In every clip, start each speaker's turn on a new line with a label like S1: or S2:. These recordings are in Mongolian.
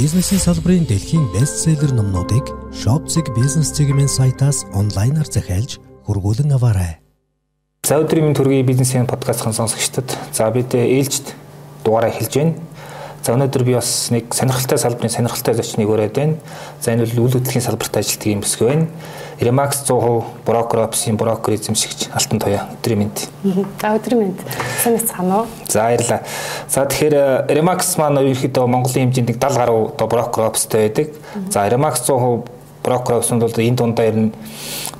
S1: Бизнесийн салбарын дэлхийн бестселлер номнуудыг Shopzig Business Segment сайтаас онлайнаар захиалж хургуулan аваарай.
S2: За өдрийн мэнд төргийн бизнесийн подкастын сонсогчдод за бид ээлжид дугаараа эхэлж байна. За өнөөдөр би бас нэг сонирхолтой салбарын сонирхолтой зочныг өрөөд байна. За энэ бол үйл хөдлөлийн салбарт ажилладаг юм бүсгүй байна. Remax 100% брокер офисын брокер эзэмшигч Алтан Тоя өдрийн мэнд.
S3: За өдрийн мэнд. Сайн байна уу?
S2: За баярлалаа. За тэгэхээр Remax маань ерөөхдөө Монголын хэмжээнд нэг 70 гаруй одоо брокер офистэй байдаг. За Remax 100% брокер офис нь бол энэ дундаа ер нь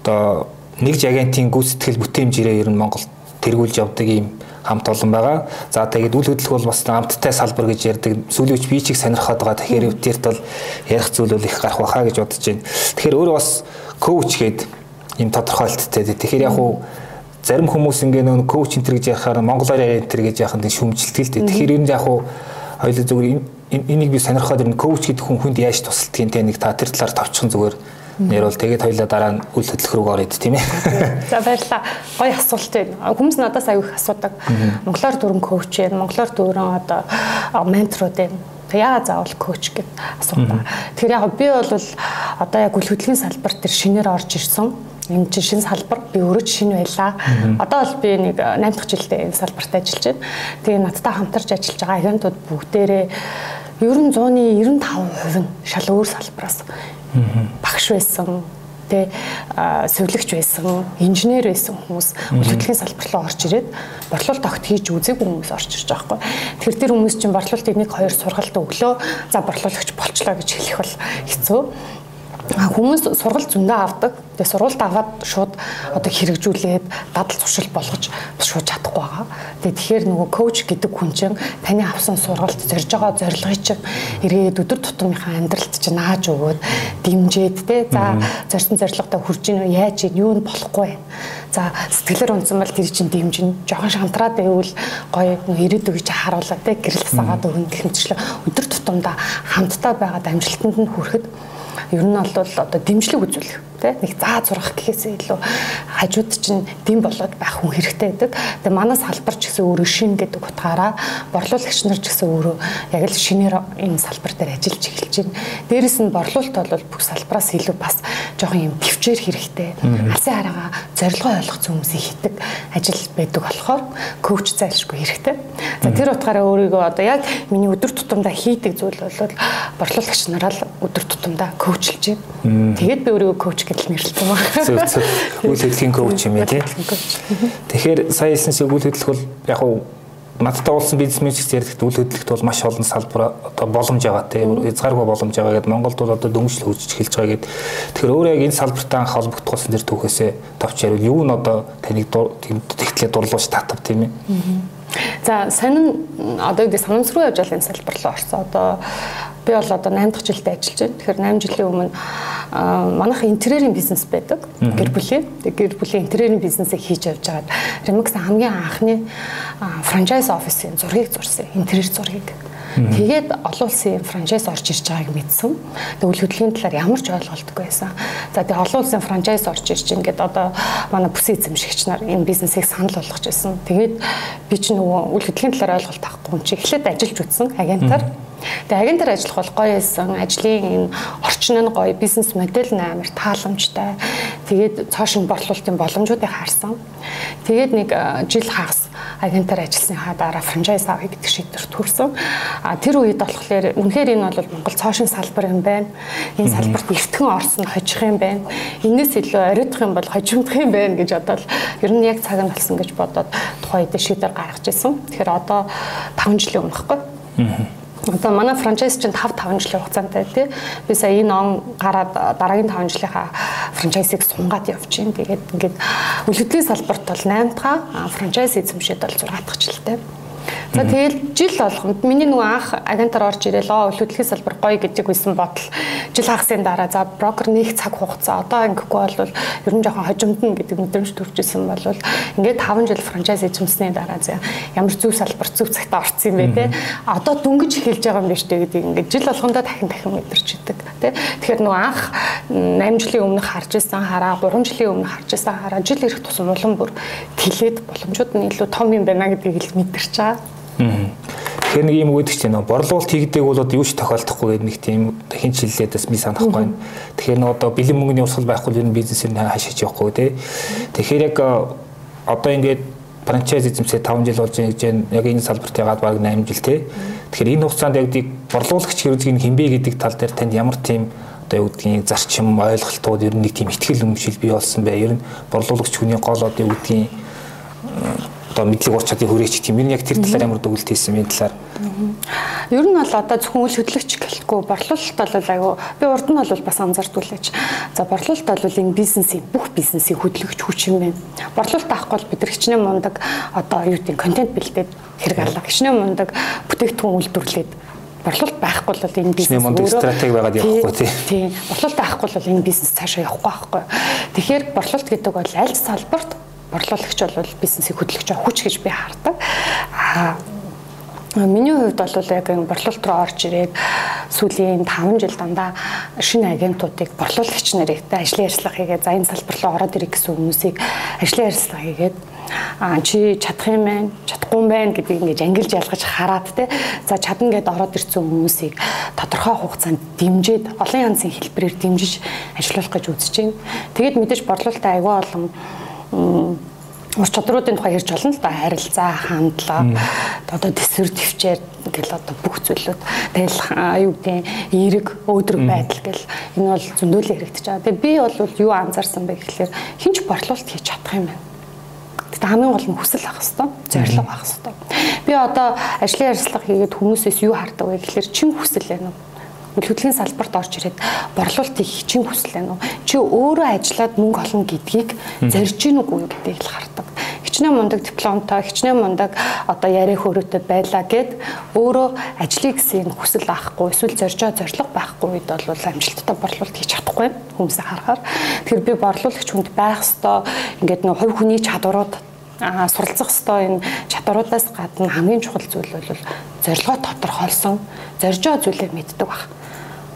S2: одоо нэгж агентийн гүйцэтгэл бүтээмжээрээ ер нь Монголд тэргүүлж явдаг юм хамт олон байгаа. За тэгээд үл хөдлөх бол бас амттай салбар гэж ярьдаг. Сүүлүүч би чиг сонирхоод байгаа. Тэгэхээр өвдөрт бол ярих зүйл бол их гарах байхаа гэж бодож байна. Тэгэхээр өөрөө бас коуч гээд юм тодорхойлттой. Тэгэхээр яг уу зарим хүмүүс ингээ нөө коуч энтер гэж яхаар монголоор энтер гэж л дээ. Тэгэхээр энэ яг уу хоёул зүгээр энийг би сонирхоод ирнэ коуч гэдэг хүн хүнд яаж тусалдгийг те нэг та тэр талаар товчхон зүгээр нэрвэл тэгээд хоёлаа дараа нь үйл хөдлөх рүү ороод тийм ээ.
S3: За баярлалаа. Гоё асуулт байна. Хүмүүс надаас аягүй их асуудаг. Монголоор дөрөн коуч. Монголоор дөрөн одоо менторуд байна Тэг яа заавал коуч гэд асуугаа. Тэгэхээр яг би бол одоо яг үл хөдлөлийн салбар дээр шинээр орж ирсэн. Энэ чинь шинэ салбар. Би өөрөө шинэ байлаа. Одоо бол би нэг 8 дахь жилдээ энэ салбарт ажиллаж байна. Тэгээ надтай хамтарч ажиллаж байгаа агентууд бүгдээрээ ер нь 100-ны 95% нь шал өөр салбараас багш байсан тэ сувилагч байсан, инженер байсан хүмүүс хөдөлгөөний салбар руу орж ирээд борлуулалт огт хийж үзээгүй хүмүүс орж ирж байгаа хгүй. Тэр тэр хүмүүс чинь борлуулалтыг нэг хоёр сургалт өглөө за борлуулагч болчлоо гэж хэлэх бол хэцүү хүмүүс сургалт зөндөө авдаг. Тэгээ сургалт аваад шууд одоо хэрэгжүүлээд дадал туршил болгож шууд чадахгүй байгаа. Тэгээ тэгэхээр нөгөө коуч гэдэг хүн чинь таны авсан сургалт зорж байгаа зорилгыг чинь эргээд өдөр тутмынхаа амьдралд чинь нааж өгөөд дэмжээд те за зорьсон зорилготой хүрж ийн яаж ийн юу нь болохгүй. За сэтгэлээр унсан бол тэр чинь дэмжин жоохон шантраад байвал гоё ирээдүг гэж харуулаад те гэрэл засаагаад өгнө гэх мэтчлээ өдөр тутамдаа хамтдаа байгаад амжилтанд нь хүрэхэд ер нь бол одоо дэмжлэг үзүүлэх тий нэг заа зурах гэхээсээ илүү хажууд чинь дэм болоод байх хүн хэрэгтэй байдаг. Тэгээ манай салбар ч гэсэн өөрөө шин гэдэг утгаараа борлуулагч нар ч гэсэн өөрөө яг л шинээр энэ салбар дээр ажиллаж эхэлж байна. Дээрэс нь борлуулалт бол бүх салбараас илүү бас жоохон юм төвчээр хэрэгтэй. Алсын хараагаа зорилгоо ойлгох хүмүүсийг хийдэг ажил байдаг болохоор коуч зайлшгүй хэрэгтэй. За тэр утгаараа өөрийгөө одоо яг миний өдөр тутамдаа хийдэг зүйл бол борлуулагч нараа л өдөр тутамдаа коучлж байна. Тэгээд би өөрийгөө коуч нэрлэдэг юм байна.
S2: Зөв зөв. Үйл хөдлөлийн коуч юм тий. Тэгэхээр сая хэлсэн шиг үйл хөдлөх бол яг уу надтай уулсан бизнесмен ч ярьдагт үйл хөдлөлт бол маш олон салбар одоо боломж байгаа тийм хязгааргүй боломж байгаа гэдэг Монголд бол одоо дөнгөжл хөгжиж эхэлж байгаа гэдэг. Тэгэхээр өөрөө яг энэ салбартай анх холбогдохсон тэр түүхээсээ товч ярил юу нь одоо таныг тэгтлээ дурлууч татав тийм ээ.
S3: За сонин одоо гэдэг санамсруу явж байгаа энэ салбар руу орсон. Одоо би бол одоо 8 дахь жилдээ ажиллаж байна. Тэгэхээр 8 жилийн өмнө манайх интерьерийн бизнес байдаг. Гэр бүлийн. Тэг гэр бүлийн интерьерийн бизнесийг хийж явж байгаад Remix хамгийн анхны франчайз офисын зургийг зурсан. Интерьер зургийг. Тэгээд олон улсын франчайз орж ирж байгааг мэдсэн. Тэгвэл хөдөлгөөний талаар ямар ч ойлголтгүй байсан. За тэгээд олон улсын франчайз орж ирж ингээд одоо манай бүсийн эзэмшигч нар энэ бизнесийг санал болгож байсан. Тэгээд би ч нөгөө үйл хөдөлгөөний талаар ойлголт авахгүй юм чи эхлээд ажиллаж үзсэн агентаар. Mm -hmm Тэгээ агентаар ажиллах бол гоё байсан. Ажлын энэ орчин нь гоё, бизнес модель нь амар тааламжтай. Тэгээд цоошин борлуулалтын боломжуудыг харсан. Тэгээд нэг жил хагас агентаар ажилласныхаа дараа франчайз авъя гэдэг шийдвэрт хүрсэн. А тэр үед болохоор үнэхээр энэ бол Монгол цоошин салбар юм байна. Энэ салбарт эвтхэн орсон хожих юм байна. Инээс илүү оройтх юм бол хожимдох юм байна гэж бодоод ер нь яг цаг нь болсон гэж бодоод тухайн үед шийдвэр гаргаж ирсэн. Тэгэхээр одоо 5 жилийн өмнө хэвгүй. Аа Одоо манай франчайз чинь 5 5 жилийн хугацаантай тий. Би сая энэ он гараад дараагийн 5 жилийнхаа франчайзыг сунгаад байна. Тэгээд ингээд үйл хөдлөлийн салбарт бол 8 дахь франчайз эзэмшээд бол 6 дахь жилтэй. За тэгэл жил болгонд миний нөгөө анх агентаар орж ирэл оо хөдөлгөөний салбар гоё гэдэг үйсэн бодол жил хагасын дараа за брокер нэг цаг хугацаа одоо ингэхгүй бол ер нь жоохон хожимдно гэдэг мэдрэмж төржсэн бол ингээд 5 жил франчайз эзэмсний дараа за ямар зөв салбар зөв цагт орцсон юм бэ те? Одоо дүнгиж эхэлж байгаа юм биш үү гэдэг ингээд жил болгондоо дахин дахин мэдэрчдэг те? Тэгэхээр нөгөө анх 8 жилийн өмнө харж исэн хараа 3 жилийн өмнө харж исэн хараа жил ирэх тусам улам бүр тэлээд боломжууд нь илүү том юм байна гэдгийг л мэдэрч байгаа
S2: Тэгэхээр нэг юм үүдэх чинь борлуулалт хийгдэг бол одоо юу ч тохиолдохгүй гэдэг нэг тийм хин чиллээд бас би санахгүй байна. Тэгэхээр нэг одоо бэлэн мөнгөний усгал байхгүй ер нь бизнесээр хаашиж явахгүй тий. Тэгэхээр яг одоо ингээд франчайз эзэмсээ 5 жил болж байгаа гэж яг энэ салбарт ягаад баг 8 жил тий. Тэгэхээр энэ хугацаанд яг дий борлуулагч хэрэгцээг нь хинбэ гэдэг тал дээр танд ямар тийм одоо юу гэдгийг зарчим ойлголтууд ер нь нэг тийм ихтгэл өмшил бий болсон бай. Ер нь борлуулагч хүний гол одоо юу гэдгийг одоо мэдлэг ур чадлын хүрээч гэх юм. Энэ яг тэр талаар ямар дүгнэлт хийсэн юм талаар.
S3: Ер нь бол одоо зөвхөн үйл хөдлөгч гэлэхгүй борлуулалт бол айгүй би урд нь бол бас анзаардгүй л гэж. За борлуулалт бол энэ бизнесийн бүх бизнесийн хөдлөгч хүч юм байна. Борлуулалт авахгүй бол бид хичнээн мундаг одоо юу гэдэг контент бэлдээд хэрэг алга. Хичнээн мундаг бүтээгдэхүүн үйлдвэрлээд борлуулалт байхгүй бол энэ бизнес
S2: өөрөө стратеги байгаад явахгүй тий.
S3: Тийм. Борлуулалт авахгүй бол энэ бизнес цаашаа явахгүй байхгүй. Тэгэхээр борлуулалт гэдэг бол аль салбарт борлуулагч бол бизнесийг хөдөлгөж байгаа хүч гэж би хардаг. Аа Миний хувьд бол яг энэ борлуулалт руу орж ирээд сүүлийн 5 жил дандаа шинэ агентуудыг борлуулагч нарыг ажлын ярилцлага хийгээд за энэ салбар руу ороод ирэх гэсэн хүмүүсийг ажлын ярилцлага хийгээд а чи чадах юм байна чадахгүй юм байна гэдгийг ингэж ангилж ялгаж хараад те за чадна гэд ороод ирсэн хүмүүсийг тодорхой хугацаанд дэмжиж олон янзын хэлбэрээр дэмжиж ажиллах гэж үзэж байна. Тэгээд мэдээж борлуулалтаа аягүй олон ур чадруудын тухай ярьж болно л да харилцаа хандлага одоо төсвөр төвчээр гэл одоо бүх зүйлүүд тэгэл юу гэдэг эерэг өөдрөг байдал гэл энэ бол зөндөлөө хэрэгдэж байгаа. Тэгээ би бол юу анзаарсан бэ гэхэлэр хинч борлуулалт хийж чадах юм байна. Гэтэ хамгийн гол нь хүсэл авах хэвээр, зорилго авах хэвээр. Би одоо ажлын ярилцлага хийгээд хүмүүсээс юу хардаг вэ гэхэлэр чин хүсэл байна уу? Хөдлөлийн салбарт орж ирээд борлуулалт хийх чин хүсэл байна уу? Чи өөрөө ажиллаад мөнгө олно гэдгийг зорж гин үгүй гэдгийг л хардаг. Хичнээн мундаг дипломтой, хичнээн мундаг одоо яриа хөрөөтэй байлаа гэд өөрөө ажлыг гэсэн хүсэл авахгүй, эсвэл зоржоо зориг байхгүй үед бол амжилттай борлуулалт хийж чадахгүй хүмүүсээ харахаар. Тэгэхээр би борлуулагч хүнд байх ёстой. Ингээд нэг хувь хүний чадварууд суралцах ёстой энэ чадваруудаас гадна хамгийн чухал зүйл бол зорилгоо тодорхойлсон зоржоо зүйлээ мэддэг баг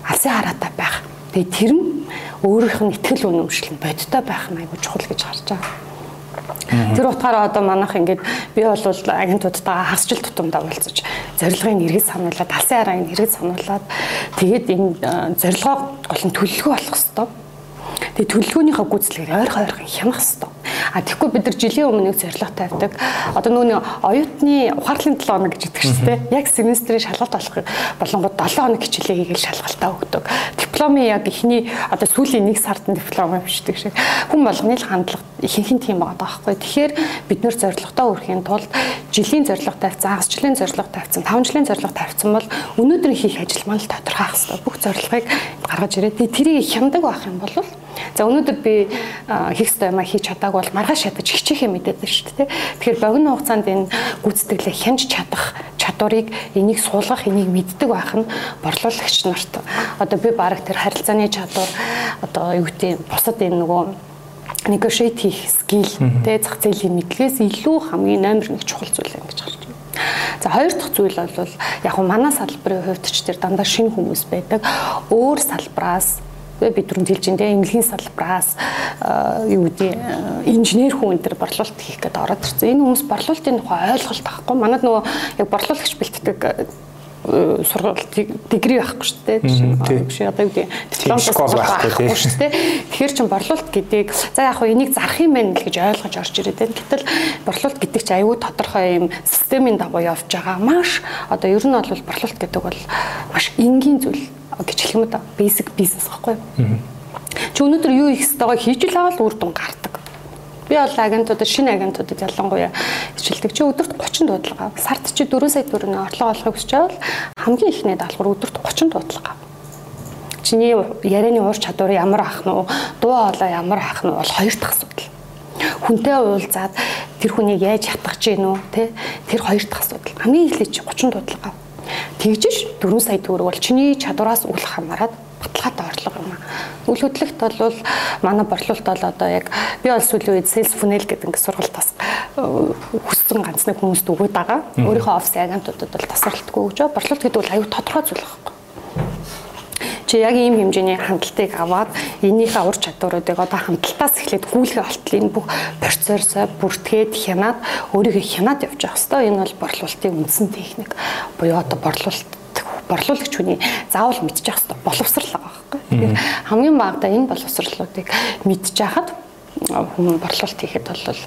S3: алсын хараатай байх. Тэгээ тэр нь өөрийнх нь ихтгэл үнэмшил нь бодтой байх нь айгүй чухал гэж харж байгаа. Тэр утгаараа одоо манайх ингээд би бол агентуудтайгаа хасчил тутамдаа уулзаж зорилгын нэрийг сануулад алсын харааг нэрийг сануулад тэгээд энэ зорилгоо гол нь төлөвлөгөө болох хэвээр Тэгээ төлөвлөгөөнийхөө гүйцэтгэлийг ойрхон ойрхон хянах хэрэгтэй. А тэгэхгүй бид нар жилийн өмнө зорилго тавьдаг. Одоо нөгөө оюутны ухаарлын 7 хоног гэж шүү дээ. Яг семестрийн шалгалт болох болонгод 7 хоног хичээлээ хийгээл шалгалтаа өгдөг. Дипломын яг ихний одоо сүүлийн нэг сард нь диплом авчдаг шиг хүн болгоны л хандлага ихэнх нь тийм байгаа байхгүй. Тэгэхээр бид нэр зорилготой хүрэхийн тулд жилийн зорилго тавьсан, хагас жилийн зорилго тавьсан, 5 жилийн зорилго тавьсан бол өнөөдөр хийх ажил маань л тодорхой ах хэрэгтэй. Бүх зорилгыг гаргаж ирээд тэрийг хяндаг байх юм бол За өнөөдөр би хийх ёстой юмаа хийж чадаагүй бол маргааш ядаж хичээхээ мэдээд байна шүү дээ. Тэгэхээр богино хугацаанд энэ гүйцэтгэлээ хянж чадах чадварыг энийг суулгах, энийг мэддэг байх нь борлуулагч нарт одоо би баг тэр харилцааны чадвар одоо юу гэдэг бусад энэ нөгөө negotiate хийх скил тэ зах зээлийн мэдлэгээс илүү хамгийн номер 1 чухал зүйл юм гэж харж байна. За хоёр дахь зүйл бол яг нь манай салбарын хувьд ч тэр дандаа шинэ хүмүүс байдаг. Өөр салбраас бид түрүүнд хэлж энэ эмнэлгийн салбраас юу гэдэг инженер хүн энэ төр борлуулалт хийх гээд ороод ирсэн. Энэ хүмүүс борлуулалтын тухай ойлголт авахгүй. Манад нөгөө яг борлуулагч бэлтдэг сургалт дигри байхгүй шүү дээ. Биш одоо юу гэдэг дипломтой байхгүй шүү дээ. Тэгэхээр чин борлуулалт гэдэг за яг хөө энийг зарах юм байна л гэж ойлгож орж ирээд байна. Гэтэл борлуулалт гэдэг чинь аюу тодорхой юм системийн дагуу явж байгаа. Маш одоо ер нь бол борлуулалт гэдэг бол маш энгийн зүйл гэж хэлэх юм да. Basic business байхгүй юу? Чи өнөөдөр юу хийх ёстойгоо хийж л аваад үр дүн гардаг. Би бол агентуудад шинэ агентуудад ялангуяа хичээлдэг. Чи өдөрт 30 дуудлага. Сард чи 4 сая төгрөгийн орлого олохыг хүсэж байвал хамгийн ихний даалгавар өдөрт 30 дуудлага. Чиний ярианы уур чадвар ямар ах нь уу, дуу хоолой ямар ах нь бол хоёр дахь асуудал. Хүнтэй уулзаад тэр хүнийг яаж хатгах гэж гинүү, тэ? Тэр хоёр дахь асуудал. Хамгийн эхлээд чи 30 дуудлага Тэгжиш 4 сая төгрөг бол чиний чадвараас үл хамааран баталгаатай орлого юм аа. Үйл хөдлөлт бол манай борлуулалт бол одоо яг би бол сүүлийн үед sales funnel гэдэг ингээд сургалтаас хүссэн ганц нэг хүмүүст өгөөд байгаа. Өөрийнхөө офис агентуудад бол тасралтгүй өгч байгаа. Борлуулалт гэдэг бол аюу тодорхой зүйл байхгүй. Чи чи яг ийм хэмжээний хандлтыг аваад энийхээ ур чадваруудыг одоо хандлтаас эхлээд гүйлгээ болтол энэ бүх процессоо бүртгээд хянаад өөрийгөө хянаад явж явах хэвээр энэ бол борлуулалтын үндсэн техник буюу одоо борлуулалт борлуулагч хүний заавал мэдчих хэвээр боловсрал байгаа байхгүй. Тэгэхээр хамгийн багадаа энэ боловсралуудыг мэдж хахад хүн борлуулалт хийхэд бол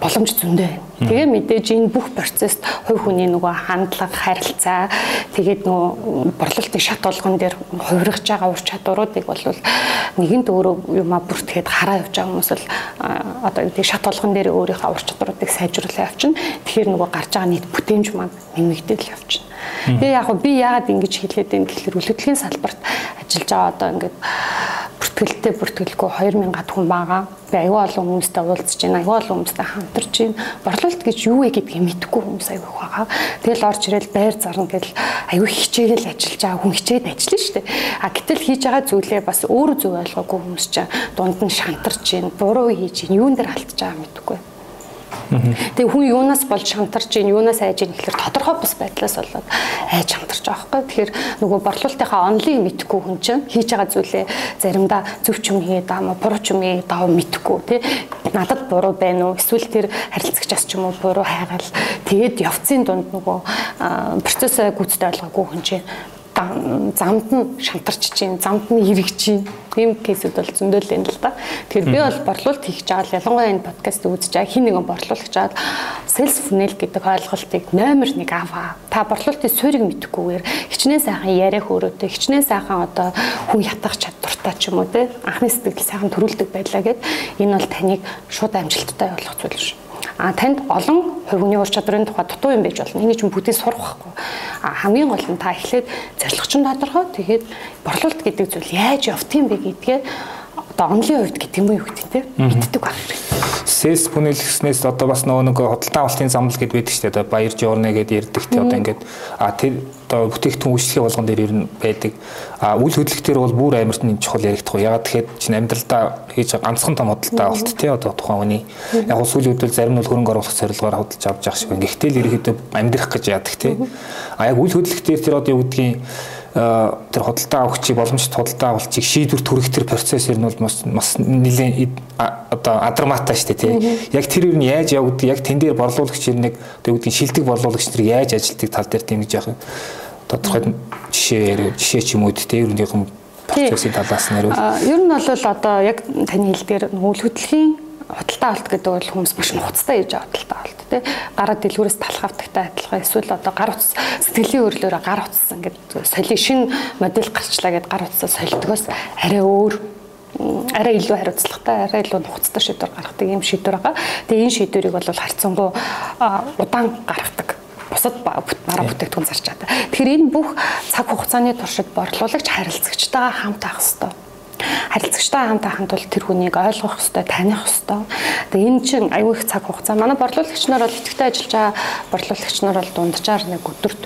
S3: боломж зөндөө байна. Тэгээ мэдээж энэ бүх процесс хувь хүний нөгөө хандлага, харилцаа тэгээд нөгөө борлуулалтын шат болгон дээр хувиргаж байгаа ур чадваруудыг бол нэгэнт өөрөө юмаа бүртгэхэд хараа явж байгаа хүмүүс л одоо энэ шат болгон дээр өөрийнхөө ур чадваруудыг сайжруулах явчихна. Тэгэхээр нөгөө гарч байгаа нийт бүтээмж маань нэмэгдэл явчихна. Тэгээ яг би яагаад ингэж хэлээд байна гэхэлэр үлгэдлийн салбарт ажиллаж байгаа одоо ингээд бүртгэлтэй бүртгэлгүй 2000-ад хүн байгаа. Би аюу олон хүмүүстэй уулзж байна. Аюу олон хүмүүстэй хамтарч байна. Борлуулалт гэж юу вэ гэдгийг мэдэхгүй хүмүүс аюу их байгаа. Тэгэл орж ирэл байр зарна гэдэл аюу хичээгэл ажиллаж байгаа хүн хичээд ажиллана шүү дээ. А гэтэл хийж байгаа зүйлээ бас өөрөө зөв ойлгоогүй хүмүүс чинь дунд нь шантарч байна. Буруу хийж байна. Юун дээр алдчихж байгаа мэдэхгүй. Тэгээ хүн юунаас болж шантарч ийн юунаас айж ийн гэхэлэр тодорхой бус байдлаас болоод айж шантарч байгаа байхгүй. Тэгэхээр нөгөө борлуулалтынхаа онлыг мэдхгүй хүн чинь хийж байгаа зүйлээ заримдаа зөв ч юм хийгээд аа буруу ч юм хийгээд аа мэдхгүй тий. Надад буруу байна уу? Эсвэл тэр харилцагчаас ч юм уу буруу хайгаал тэгээд явцын дунд нөгөө процессыг гүйцэд ойлгоогүй хүн чинь замд нь шантарч чинь, замд нь эргэж чинь. Ийм кейсүүд бол зөндөл байна л да. Тэгэхээр би бол борлуулалт хийх жаал ялангуяа энэ подкаст үзэж байгаа хин нэгэн борлуулагч жаад sales funnel гэдэг ойлголтыг номер 1 аваа. Та борлуулалтын суурийг мэдэхгүйгээр хичнээн сайхан яриа хөөрөөтэй, хичнээн сайхан одоо хүн ятгах чадвартай ч юм уу те анхны сэтгэл сайхан төрүүлдэг байлаа гэд энэ бол таныг шууд амжилттай явуулах зүйл шүү а танд олон хувийн ур чадрын тухай дутуу юм байж болно. Энийг ч бүгдийг сурах байхгүй. А хамгийн гол нь та эхлээд зорилгочин тодорхой тэгээд борлуулалт гэдэг зүйл яаж явтыг бэ гэдгээ одоо онлын хувьд гэдэг юм уу юу гэдэг те мэддэг байх хэрэгтэй.
S2: Sales бүнэлгэснээс одоо бас нөгөө нэг худалдаа авалтын замнал гэдээ байдаг шүү дээ. Баяр жуурнэ гэдээ ярьдаг те одоо ингээд а тэр одоо бүтээгдэхүүн үйлчлэгээ болгон дээр ер нь байдаг. А үйл хөдлөлтөөр бол бүр амар нь чухал яригдах уу. Ягаад тэгэхээр чинь амьдралдаа хийж ганцхан том худалдаа авалт те одоо тухайн хүний яг нь сүүлийн үед зарим нь хөрөнгө оруулах зорилгоор худалдаж авч явах шиг. Гэхдээ л ерөөдөө амьдрах гэж яадаг те. А яг үйл хөдлөлтөөр тэр одоо юу гэдгийг тэр худалдаа авахчийг боломжит худалдаа авалчийг шийдвэр төрөх тэр процесс ер нь бол бас бас нэлээд одоо адармаатай шүү дээ тий. Яг тэр ер нь яаж явагддаг яг тэн дээр борлуулагч нэг одоо юу гэдгийг шилдэг борлуулагч нар яаж ажилтдаг тал дээр гэж яах тодорхой жишээ жишээ ч юм уу тий ерөнхийдөө процессын талаас нь хариул.
S3: Ер нь бол одоо яг таны хэлдгээр хөдлөлийн худалдаа авалт гэдэг бол хүмүүс маш нухацтай хийж худалдаа авалт тий гараа дэлгүүрээс талах автагтай адилхан эсвэл одоо гар утас сэтгэлийн өрлөөрөө гар утас ингээд соли шин модель гарчлаа гэд гар утасаа солидгоос арай өөр арай илүү хариуцлагатай, арай илүү нухацтай шийдвэр гаргадаг юм шийдвэр байгаа. Тэгээ энэ шийдвэрийг бол харьцангуй удаан гаргадаг бусад бараа бүтээгдэхүүн зарч чадаа. Тэгэхээр энэ бүх цаг хугацааны туршид борлуулагч харилцагчтайгаа хамт авах хэрэгтэй харилцагчтай хамт байханд бол тэр хүнийг ойлгох хэрэгтэй, таних хэрэгтэй. Тэгээ энэ чинь аюу их цаг хугацаа. Манай борлуулагч нар бол идэвхтэй ажиллаж байгаа борлуулагч нар бол дунджаар нэг өдөрт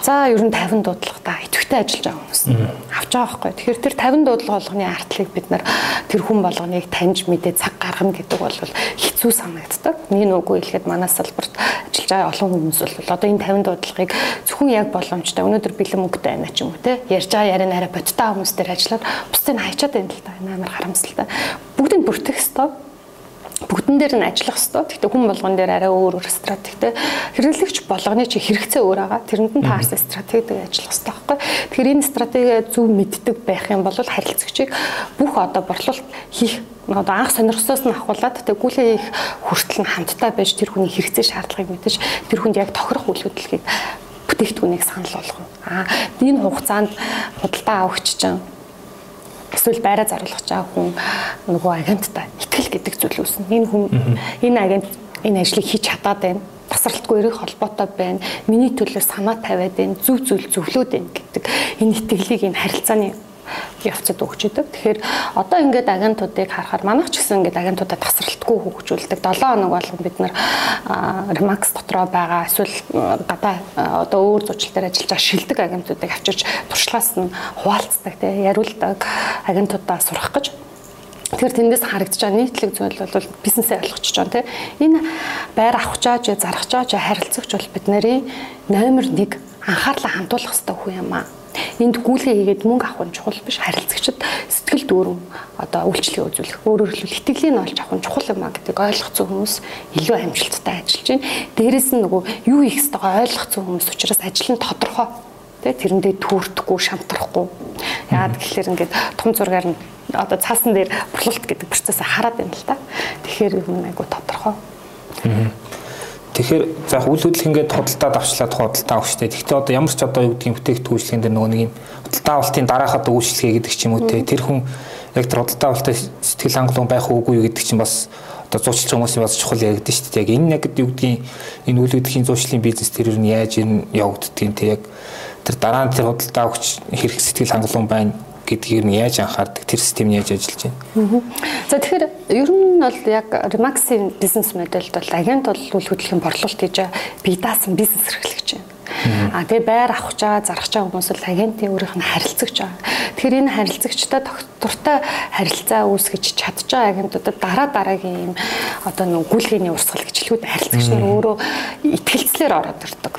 S3: За ер нь 50 дуудлагатай идэвхтэй ажиллаж байгаа хүмүүс авч байгаа байхгүй. Тэгэхээр тэр 50 дуудлага болгоны артлыг бид нар тэр хүн болгоныг таньж мэдээ цаг гаргана гэдэг бол хэцүү санагддаг. Нэг нүггүй хэлэхэд манай салбарт ажиллаж байгаа олон хүмүүс бол одоо энэ 50 дуудлагыг зөвхөн яг боломжтой өнөөдөр бэлэн мөнгөтэй байна ч юм уу те ярьж байгаа яриа арай бодтой хүмүүс дээр ажиллаад бусдыг хайчаад байна л та. Амар харамсалтай. Бүгдийг бүртгэх ёстой бүгдэн дээр нь ажиллах хэрэгтэй. Гэхдээ хүн болгон дээр арай өөр өөр стратегтэй. Хэрэглэгч болгоны чи хэрэгцээ өөр байгаа. Тэрэнд нь таарсан стратегтэй ажиллах хэрэгтэй байхгүй. Тэгэхээр энэ стратеги зөв мэддэг байх юм бол харилцагчийг бүх одоо борлуулалт хийх одоо анх сонирхсоос нь ахуулаад тэг гүлээ их хүртэл нь хамтдаа байж тэр хүний хэрэгцээ шаардлагыг мэдэж тэр хүнд яг тохирох үйл хөдлөлийг бүтээгдэхүүнийг санал болгоно. Аа энэ хугацаанд худалдаа авахч чинь эсвэл байраа заруулах чаа хүн нөгөө агенттай итгэл гэдэг зүйл үүснэ. Энэ хүн энэ агент энэ ажлыг хийж чадаад байна тасралтгүй эрэх холбоотой байна. Миний төлөө санаа тавиад байна. Зүв зүйл зөвлөөд байна гэдэг энэ итгэлийг энэ харилцааны явцад өгч идэг. Тэгэхээр одоо ингээд агентуудыг харахаар манайх ч гэсэн ингээд агентуудаа тасралтгүй хөгжүүлдэг. 7 хоног болгон бид нар Remax дотроо байгаа эсвэл гадаа одоо өөр зурчил дээр ажиллаж байгаа шилдэг агентуудыг авчирч туршлагаас нь хуваалцдаг, тий яриулдаг агентуудаа сурах гэж Тэгэхээр тэндээс харагдаж байгаа нийтлэг зүйл бол бизнесээ ойлгочихж байгаа тийм. Энэ байр авах чааж, зарах чааж, харилцагч бол бид нарын номер 1 анхаарлаа хандуулах хэрэгтэй хүн юм аа. Энд гүйлгээ хийгээд мөнгө авах нь чухал биш харилцагчид сэтгэл дүүрэн одоо үйлчлэгээ үзүүлэх өөрөөр хэлбэл итгэлийн олж авах нь чухал юм а гэдэг ойлгох зүй хүмүүс илүү амжилттай ажиллаж байна. Дээрээс нь нөгөө юу хийх ёстойгоо ойлгох зүй хүмүүс учраас ажил нь тодорхой Тэ тэрэндээ түүрдэхгүй, шамтрахгүй. Яагаад гэхээр ингээд том зургаар нь одоо цаасан дээр бурлалт гэдэг процессыг хараад байна л да. Тэгэхээр юм айгу тодорхой.
S2: Тэгэхээр за яг үйл хөдлөх ингээд худалдаа давчлаад худалдаа авах штэ. Гэхдээ одоо ямар ч одоо юу гэдгийг бүтээгдэхүүнчлэгийн дээр нөгөө нэг юм худалдаа авалтын дараахад үйлчлэгээ гэдэг ч юм уу те. Тэр хүн яг тэр худалдаа авалтаа сэтгэл хангалуун байх уугүй юу гэдэг чинь бас одоо зуучлах хүмүүсийн бас чухал яригдэн дээ. Яг энэ яг юу гэдгийг энэ үйл хөдлөхийн зуучлалын бизнес тэр юу яаж энэ явагддгийг те яг тэр дараа нь тэр худалдаа авахч хэрэг сэтгэл хангалуун байна гэдгийг нь яаж анхаардаг тэр систем нь яаж ажиллаж байна.
S3: За тэгэхээр ер нь бол яг Remax-ийн бизнес модельд бол агент бол үйл хөдлөлийн борлуулалт хийж бие даасан бизнес эрхлэгч байна. А тэгээ байр авах чагаа зарах чагаа хүмүүс л агентийн өөрийнх нь харилцагч байгаа. Тэгэхээр энэ харилцагчтай доктортой харилцаа үүсгэж чадж байгаа агентуудад дараа дараагийн юм одоо нэг гүйлгээний урсгал гिचлгүүд харилцагч нар өөрөө ихтгэлцлэр ороод ирдэг.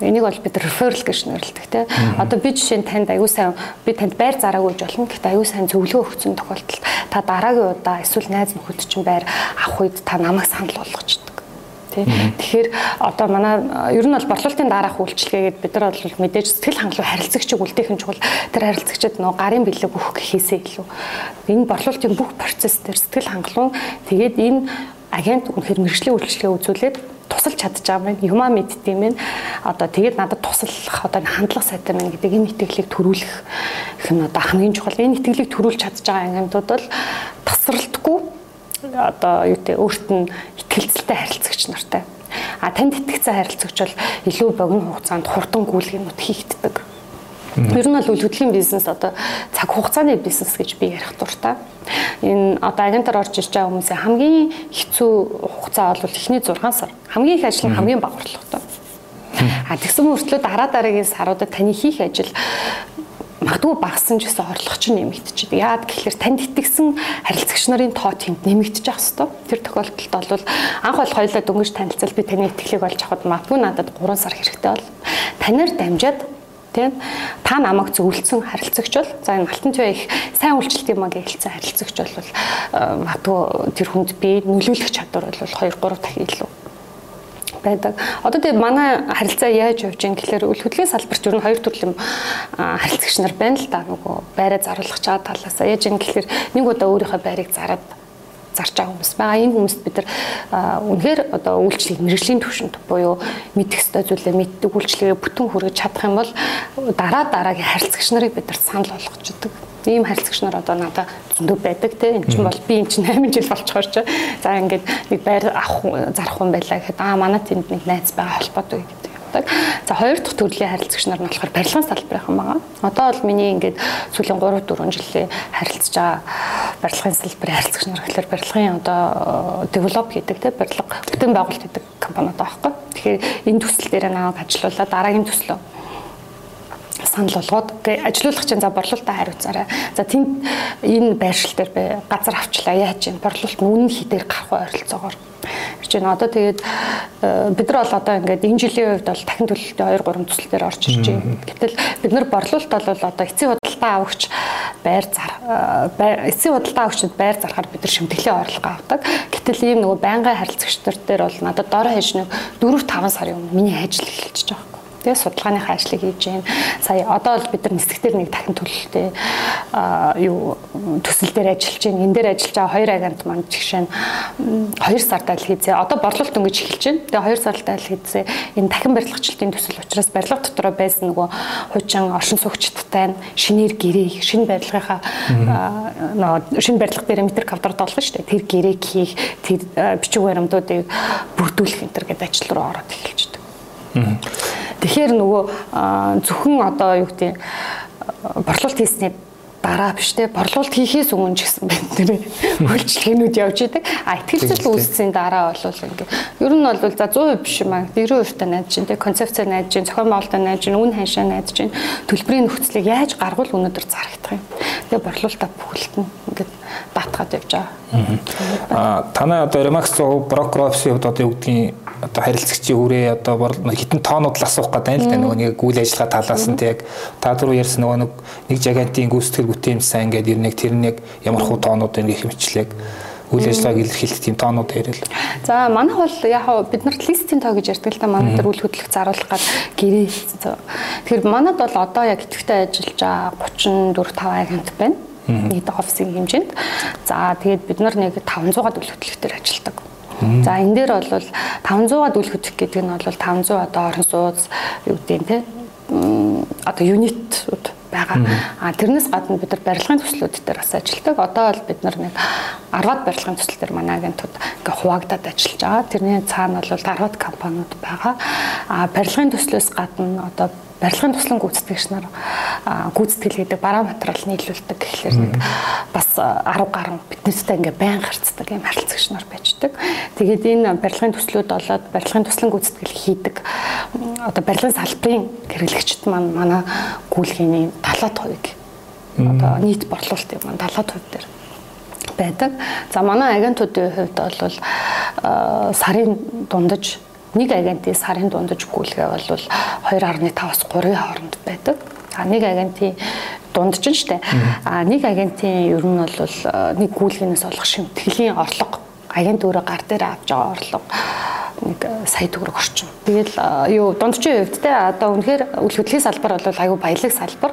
S3: Энийг бол бид referral гэж нэрлэдэг тийм. Одоо би жишээ нь танд аюу сайн би танд байр зараагүй гэж болно. Гэхдээ аюу сайн зөвлөгөө өгсөн тохиолдолд та дараагийн удаа эсвэл найз нөхөд чинь байр авах үед та намайг санал болгочдөг. Тэгэхээр одоо манай ер нь бол борлуулалтын дараах үйлчлэгээгээд бид нар бол мэдээж сэтгэл хангалуун харилцагчийг үлдээх нь чухал. Тэр харилцагчид нөө гарын бэлэг өгөх гэхээсээ илүү. Энэ борлуулалтын бүх процесс дээр сэтгэл хангалуун тэгээд энэ агент үнэхээр мэрэгжлийн үйлчлэгээ үзүүлээд тусалж байгаа юм. Юмаа мэддэм юм. Одоо тэгээд надад туслах одоо хандлага сайтай мэн гэдэг энэ итгэлийг төрүүлэх их нь одоо хамгийн чухал. Энэ итгэлийг төрүүлж чадж байгаа ангиудад бол тасралтгүй одоо юу гэдэг өөрт нь итгэлцэлтэй харилцагч нартай. А танд итгэцэн харилцагч бол илүү богино хугацаанд хурдан гүйлгэнүүд хийгддэг. Ер нь бол үйл хөдлөлийн бизнес одоо цаг хугацааны бизнес гэж би ярих дуртай. Энэ одоо агентаар орж ирж байгаа хүмүүсийн хамгийн хэцүү хугацаа бол эхний 6 сар. Хамгийн их ажил нь хамгийн бага орлоготой. А тэгсэн мөртлөө дараа дараагийн саруудад таны хийх ажил магадгүй багассан ч гэсэн орлого чинь нэмэгдчихэд. Яагаад гэхээр танд итгэсэн харилцагч нарын тоо тэнд нэмэгдэж ах хэвээр. Тэр тохиолдолд бол анх бол хоёулаа дөнгөж танилцал би таны итгэлийг олж авахд магадгүй надад 3 сар хэрэгтэй бол танаар дамжаад тийм та намайг зөвлөсөн харилцагч бол за энэ алтан цай их сайн үйлчлэлт юм а гэлцсэн харилцагч бол магадгүй тэр хүнд би нөлөөлөх чадвар бол 2 3 дахин илүү байдаг. Одоо тэгээ манай харилцаа яаж явж байгаа гэхээр үл хөдлөлийн салбарт ер нь хоёр төрлийн харилцагч нар байна л да. Нөгөө байраа заруулах чаа талаас яаж юм гэхээр нэг удаа өөрийнхөө байрыг зарад зарж байгаа хүмүүс байгаа. Энэ хүмүүст бид нар үнэхээр одоо үйлчлэгийг мэрэгжлийн төвшөнд буюу мэдэх ёстой зүйлээ мэддэг үйлчлэгээ бүтэн хүргэж чадах юм бол дараа дараагийн харилцагч нарыг бид нар санал болгож өгдөг. Ийм харилцагч нар одоо надад зөндөө байдаг те. Эн чинь бол би эн чинь 8 жил болчихоор чи. За ингээд нэг байр авах зарах хүн байлаа гэхэд аа манай тэнд нэг найз байгаа холбоотой гэдэг явдаг. За хоёр дахь төрлийн харилцагч нар нь болохоор барилгын салбарын байгаа. Одоо бол миний ингээд сүүлийн 3 4 жилийн харилцаж байгаа барилгын салбарын харилцагч нар гэхээр барилгын одоо develop хийдэг те барилга бүтээн байгуулалт хийдэг компаниуд байгаа байхгүй. Тэгэхээр энэ төсөл дээр намайг ажилуулаад дараагийн төслөө санал болгоод ажилуулах чинь за борлуулалтаа хариуцаарай. За тэнд энэ байршил дээр би газар авчлаа яаж юм борлуулалт нь үнэн хитээр гарах ойролцоогоор гэж байна. Одоо тэгээд э, бид нар бол одоо ингээд энэ жилийн хувьд бол дахин төлөлтөй 2 3 төсөл дээр орж ирж байна. Гэтэл бид нар борлуулалт бол одоо эцсийн худалдаа авагч байр зар э, эцсийн худалдаа авагчид байр зарахаар бид нар шимтгэлийн орлого авдаг. Гэтэл ийм нөгөө байнгын харилцагч нар дээр бол надад дор хаяж нэг 4 5 сарын өмнө миний ажил эхэлчихэж байгаа тэгээ судалгааныхаа ажлыг хийж байна. Сая одоо бол бид нар нисгтэр нэг дахин төлөлтөө юу төсөл дээр ажиллаж байна. Энэ дээр ажиллаж байгаа хоёр агент маань жишээ нь 2 сард айл хийзээ. Одоо борлуулалт өнгөж эхэлж байна. Тэгээ 2 сард айл хийзээ. Энэ дахин барилгачдын төсөл учраас барилга дотроо байсан нөгөө хуучин оршин суугчдтай шинээр гэрээ шинэ барилгынхаа нөгөө шинэ барилга дээр метр квадрат олгоно шүү дээ. Тэр гэрээг хийх, тэр бичиг баримтуудыг бүрдүүлэх энэ төр гэдэг ажил руу ороод эхэлж байна. Тэгэхээр нөгөө зөвхөн одоо юу гэдэг борлуулалт хийсний дараа биш те борлуулалт хийхээс өмнө ч гэсэн байна тэр үйлчлэгнүүд явж идэг. А ихтгэлцэл үүссэн дараа бол ингээ ер нь бол за 100% биш юм аа. 90% та найдаж чинь те концепц найдаж чинь зохион байгуулалтаа найдаж чинь үн ханшаа найдаж чинь төлбөрийн нөхцөлийг яаж гаргуул өнөөдөр зарагдах юм. Тэгээ борлуулалтаа бүхэлд нь ингээ даатгаад явж байгаа.
S2: Аа танай одоо Remax офисын хувьд одоо юу гэдгийг одоо харилцагчийн хүрээ одоо хитэн тоонууд л асуух гэдэг юм л да нөгөө нэг үйл ажиллагаа талаас нь яг та түрүү ярьсан нөгөө нэг жагантийн гүйцэтгэл бүтээмжсэн ингээд ер нь тэр нэг ямар хуу тоонууд ингэ хэмчлэг үйл ажиллагааг илэрхийлэх тийм тоонууд ярил.
S3: За манайх бол яг бид нарт листийн тоо гэж ярьдаг л да манай дээр үйл хөдлөх заруулах гад гэрээ. Тэгэхээр манад бол одоо яг идэвхтэй ажиллаж байгаа 34 5 агент байна. Нийт офисын хэмжээнд. За тэгээд бид нар нэг 500-аад үйл хөдлөх төр ажилладаг. За энэ дээр бол 500-аад үйл хөдлөх гэдэг нь бол 500 одоо орон сууц юу гэдэг нь те одоо юнитууд байгаа. А тэрнээс гадна бид нар барилгын төслүүд дээр бас ажилладаг. Одоо бол бид нар нэг 10-аад барилгын төсөл дээр манай агентууд ингээ хуваагдаад ажиллаж байгаа. Тэрний цаана бол 10-аад компаниуд байгаа. А барилгын төслөөс гадна одоо барилгын туслан гүйцэтгэгч нар гүйцэтгэл гэдэг бараа материал нийлүүлдэг гэхлээр нэг бас 10 гаруй биднээсээ ингээ байн харцдаг юм харилцагч нар байждаг. Тэгээд энэ барилгын төслүүд болоод барилгын туслан гүйцэтгэл хийдэг одоо барилгын салбарын хэрэглэгчд маань манай гүйлгээний 70% одоо нийт борлуулалтын маань 70% дээр байдаг. За манай агентуудын хувьд бол сарын дундаж нэг агентийн сарын дундаж гүйлгээ бол 2.5-аас 3-ын хооронд байдаг. А нэг агентийн дундж нь штэ. А нэг агентийн ер нь бол нэг гүйлгээс олох шимтгэлийн орлого агент өөрөө гар дээр авч байгаа орлого нэг сая төгрөг орчим. Тэгэл юу дундчийн хувьд те одоо үнэхээр үйл хөдлөлийн салбар бол аюу баялаг салбар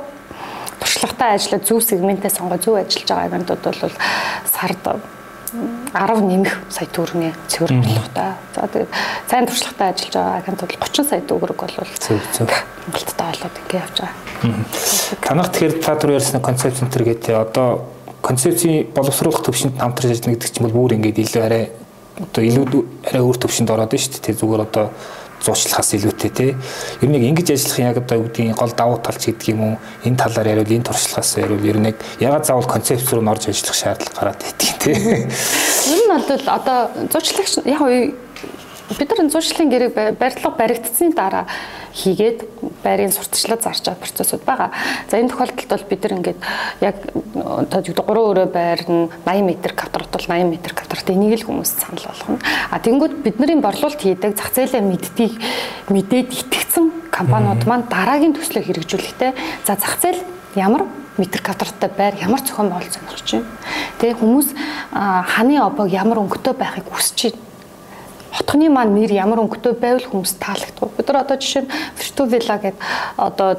S3: туршлагатай ажиллаж зөв сегментээ сонгоо зөв ажиллаж байгаа агентууд бол сард 10 нэмэх сая төгрөгийн цэвэр орлоготой. За тэгээд сайн туршлагатай ажиллаж байгаа агентууд 30 сая төгрөг бол Монголдтой болоод ингэ явж байгаа.
S2: Танах тэгэхээр та түр ярьсан концепт центр гэдэг одоо концепцийн боловсруулах төвшөнд хамтарч ажиллана гэдэг чинь бол бүр ингээд илүү арай одоо илүү арай өөр төвшөнд ороод шүү дээ. Зүгээр одоо зуучлахаас илүүтэй те. Ер нь ингэж ажиллах яг одоо үүдгийн гол давуу талч гэдэг юм уу? Энэ талаар яриул, энэ туршлагаас яриул. Ер нь ягаад заавал концепц руу орж ажиллах шаардлага гараад байдгийг те.
S3: Ер нь бол одоо зуучлагч яг бид нар зуршлын гэрээг барилга баригдсны дараа хийгээд байрын сурталчлаад зарж байгаа процессууд байгаа. За энэ тохиолдолд бол бид нар ингээд яг одоо 3 өрөө байр нь 80 м квадрат бол 80 м квадрат энийг л хүмүүс санал болгоно. А тэнгууд бидний борлуулалт хийдэг зах зээлээ мэддгийг мэдээд итгэцэн компаниуд маань дараагийн төслөө хэрэгжүүлэхдээ за зах зээл ямар метр квадраттай байр ямар зохион байгуулалт сонирхож байна. Тэгээ хүмүүс ханы обог ямар өнгөтэй байхыг хүсэж байна хотхны маань нэр ямар өнгөтэй байвал хүмүүс таалагдав. Бид нар одоо жишээ нь Virtu Villa гэдэг одоо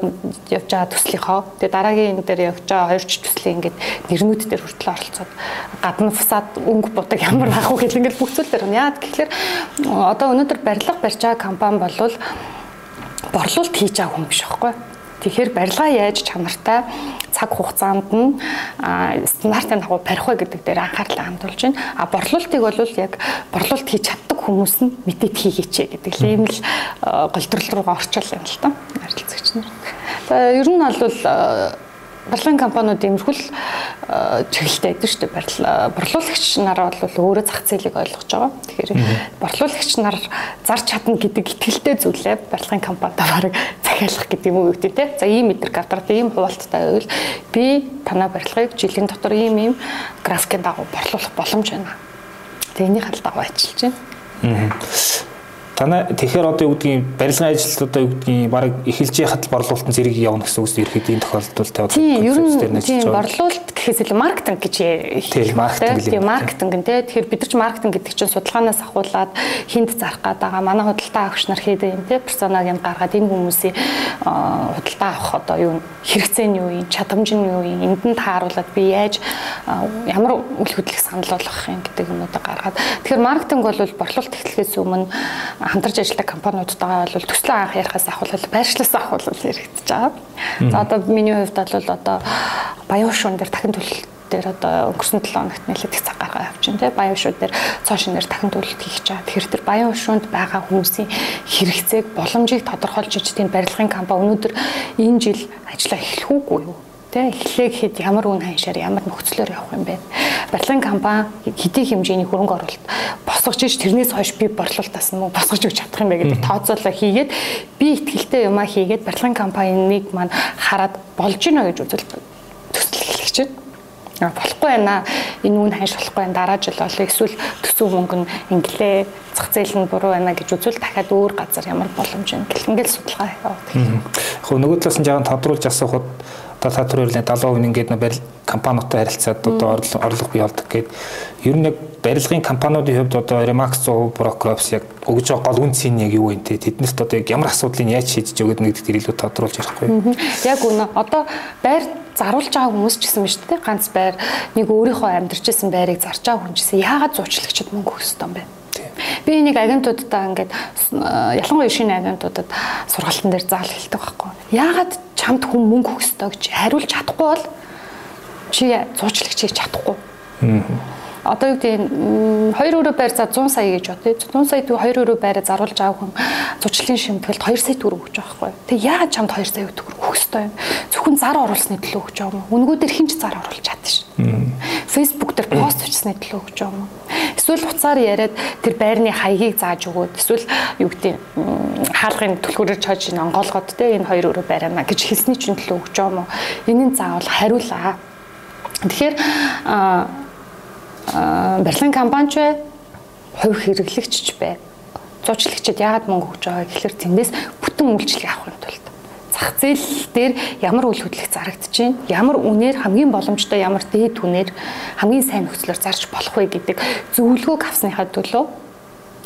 S3: явж байгаа төслийнхоо тэгээ дараагийн энэ дээр явж байгаа хоёр ч төслийн ингээд нэрнүүд дээр хүртэл оролцоод гадна фасад өнгө будаг ямар байх вэ гэх ингээд бүх зүйл дээр. Яагаад гэхээр одоо өнөөдөр барилга барьж байгаа компани болвол борлуулалт хийж байгаа хүн биш байхгүй. Тэгэхээр барилгаа яаж чанартай цаг хугацаанд нь стандартын дагуу барих вэ гэдэг дээр анхаарлаа хандуулж байна. А борлуулалтыг бол яг борлуулалт хийж чаддаг хүмүүс нь мэдээд хийгээч гэдэг л ийм л голдрол руугаа орчуул юм л та. Харилцагч нар. За ер нь бол барилгын компаниуд иймэрхүү л чиглэлтэй байдаг шүү дээ. Борлуулагч нар бол өөрөө зах зээлийг ойлгож байгаа. Тэгэхээр борлуулагч нар зарж чадна гэдэг итгэлтэй зүйлээ барилгын компанидаа бараг захиалах гэдэг юм уу гэдэг тийм. За ийм метр квадрат ийм хуваалттай байвал би танай барилгыг жилийн дотор ийм ийм графикийн дагуу борлуулах боломж байна. Тэгээ энийг хал дагуу ажиллаж байна.
S2: Танай тэгэхээр одоо юу гэдгийг барилгын ажилд одоо юу гэдгийг баг эхэлж яхад борлуулалтын зэрэг явна гэсэн үгс ерхэд энэ тохиолдолд
S3: одоо концепц дээр нэг чинь борлуулалт гэхээс илүү маркетинг гэж
S2: тийм маркетинг
S3: тийм маркетинг нь тэгэхээр бид нар ч маркетинг гэдэг чинь судалгаанаас ахуулаад хинт зарах гээд байгаа. Манай худалдаа авахч нар хийдэг юм тийм персонаг юм гаргаад энэ хүмүүсийн худалдаа авах одоо юу хэрэгцээ нь юу юм чадамж нь юу юм энд нь тааруулаад би яаж ямар үйл хөдлөх санал болгох юм гэдэг юмудаа гаргаад. Тэгэхээр маркетинг бол борлуулалт эхлэхээс өмнө хамтарч ажилладаг компаниудтайгаа бол төслөө анх ярихаас ахвал байршлаас ахвал яригдчихэж байгаа. За одоо миний хувьд бол одоо баян шуун дээр дахин төлөлт дээр одоо өнгөрсөн 7 хоногт нэлээд их цаг гаргаа явчихын тий баян шууд дээр цоошин дээр дахин төлөлт хийх байгаа. Тэгэхээр тэр баян шуунд байгаа хүмүүсийн хэрэгцээг боломжийг тодорхойлж иж тийм барилгын компани өнөөдөр энэ жил ажиллаа эхлэх үгүй юу? Тэ эхлэе гэхэд ямар үн ханшаар ямар нөхцлөөр явах юм бэ? Барилгын компани хэдий хэмжээний хөрөнгө оруулалт босгож иж тэрнээс хойш би борлуулалтаас нь босгож өгч чадах юм бэ гэдэг тооцоолоо хийгээд би ихтгэлтэй юмаа хийгээд барилгын компаниг маань хараад болж гинэ гэж үзэл төсөл эхлэж байна. болохгүй байна. Энэ үн ханш болохгүй байна. Дараа жил болоо эсвэл төсөв мөнгө нь инглээ зах зээл нь буруу байна гэж үзвэл дахиад өөр газар ямар боломж юм гэл ингээл судалгаа яваад.
S2: Яг нөгөө талаас нь жаахан тодруулж асуухад та түрүүл 70% ингээд барил компаниудтай харилцаад одоо орлого бий болдог гэдэг. Ер нь яг барилгын компаниудын хувьд одоо Remax 100% Procrops яг өгж байгаа гол үнц нь яг юу вэ те тэднэрт одоо яг ямар асуудлыг яаж шийдэж өгöd нэгдэлт илүү тодруулж ярихгүй.
S3: Яг үнэ. Одоо байр заруулж байгаа хүмүүс ч гэсэн биш үү? Ганц байр нэг өөрийнхөө амьдарч исэн байрыг зарж байгаа хүн чинь яагаад зуучлагчд мөнгө өгөх ёстой юм бэ? Би энийг агентуудаа ингээд ялангуяа шинэ агентуудад сургалтын дээр заал хэлдэг байхгүй. Яагаад чамд хүн мөнгө ёстой гэж хариулж чадахгүй бол чи зуучлагч хийж чадахгүй. Одоо юу гэдэг 2 өрөө байр за 100 сая гэж бод. 100 сая төв 2 өрөө байраа заруулж авах хүн зучлалын шимтгэлд 2 сая төгрөг өгч байгаа байхгүй. Тэг яагаад чамд 2 сая төгрөг өгөх ёстой юм? Зөвхөн зар оруулсны төлөө өгч байгаа юм. Үнгүүдээр хинч зар оруулж чадна ш. Facebook дээр пост бичсны төлөө өгч байгаа юм. Эсвэл хуцаар яриад тэр байрны хаягийг зааж өгөөд эсвэл юу гэдэг хаалгын түлхүүрээр чойж ин онгоолгоод те энэ хоёр өрөө байраа гэж хэлсний чинь төлөө өгч байгаа юм. Энийн заавал хариулаа. Тэгэхээр барилгын компанич бай, хувь хэрэглэгч ч бай. Зуучлагчид яагаад мөнгө өгч байгаа гэхээр тэндээс бүтэн үйлчлэг авахын тулд зах зээл дээр ямар үйл хөдлөх зарагдаж байна, ямар үнээр хамгийн боломжтой, ямар дээд үнээр хамгийн сайн нөхцлөөр зарж болох вэ гэдэг зөвлөгөөг авсныхаа төлөө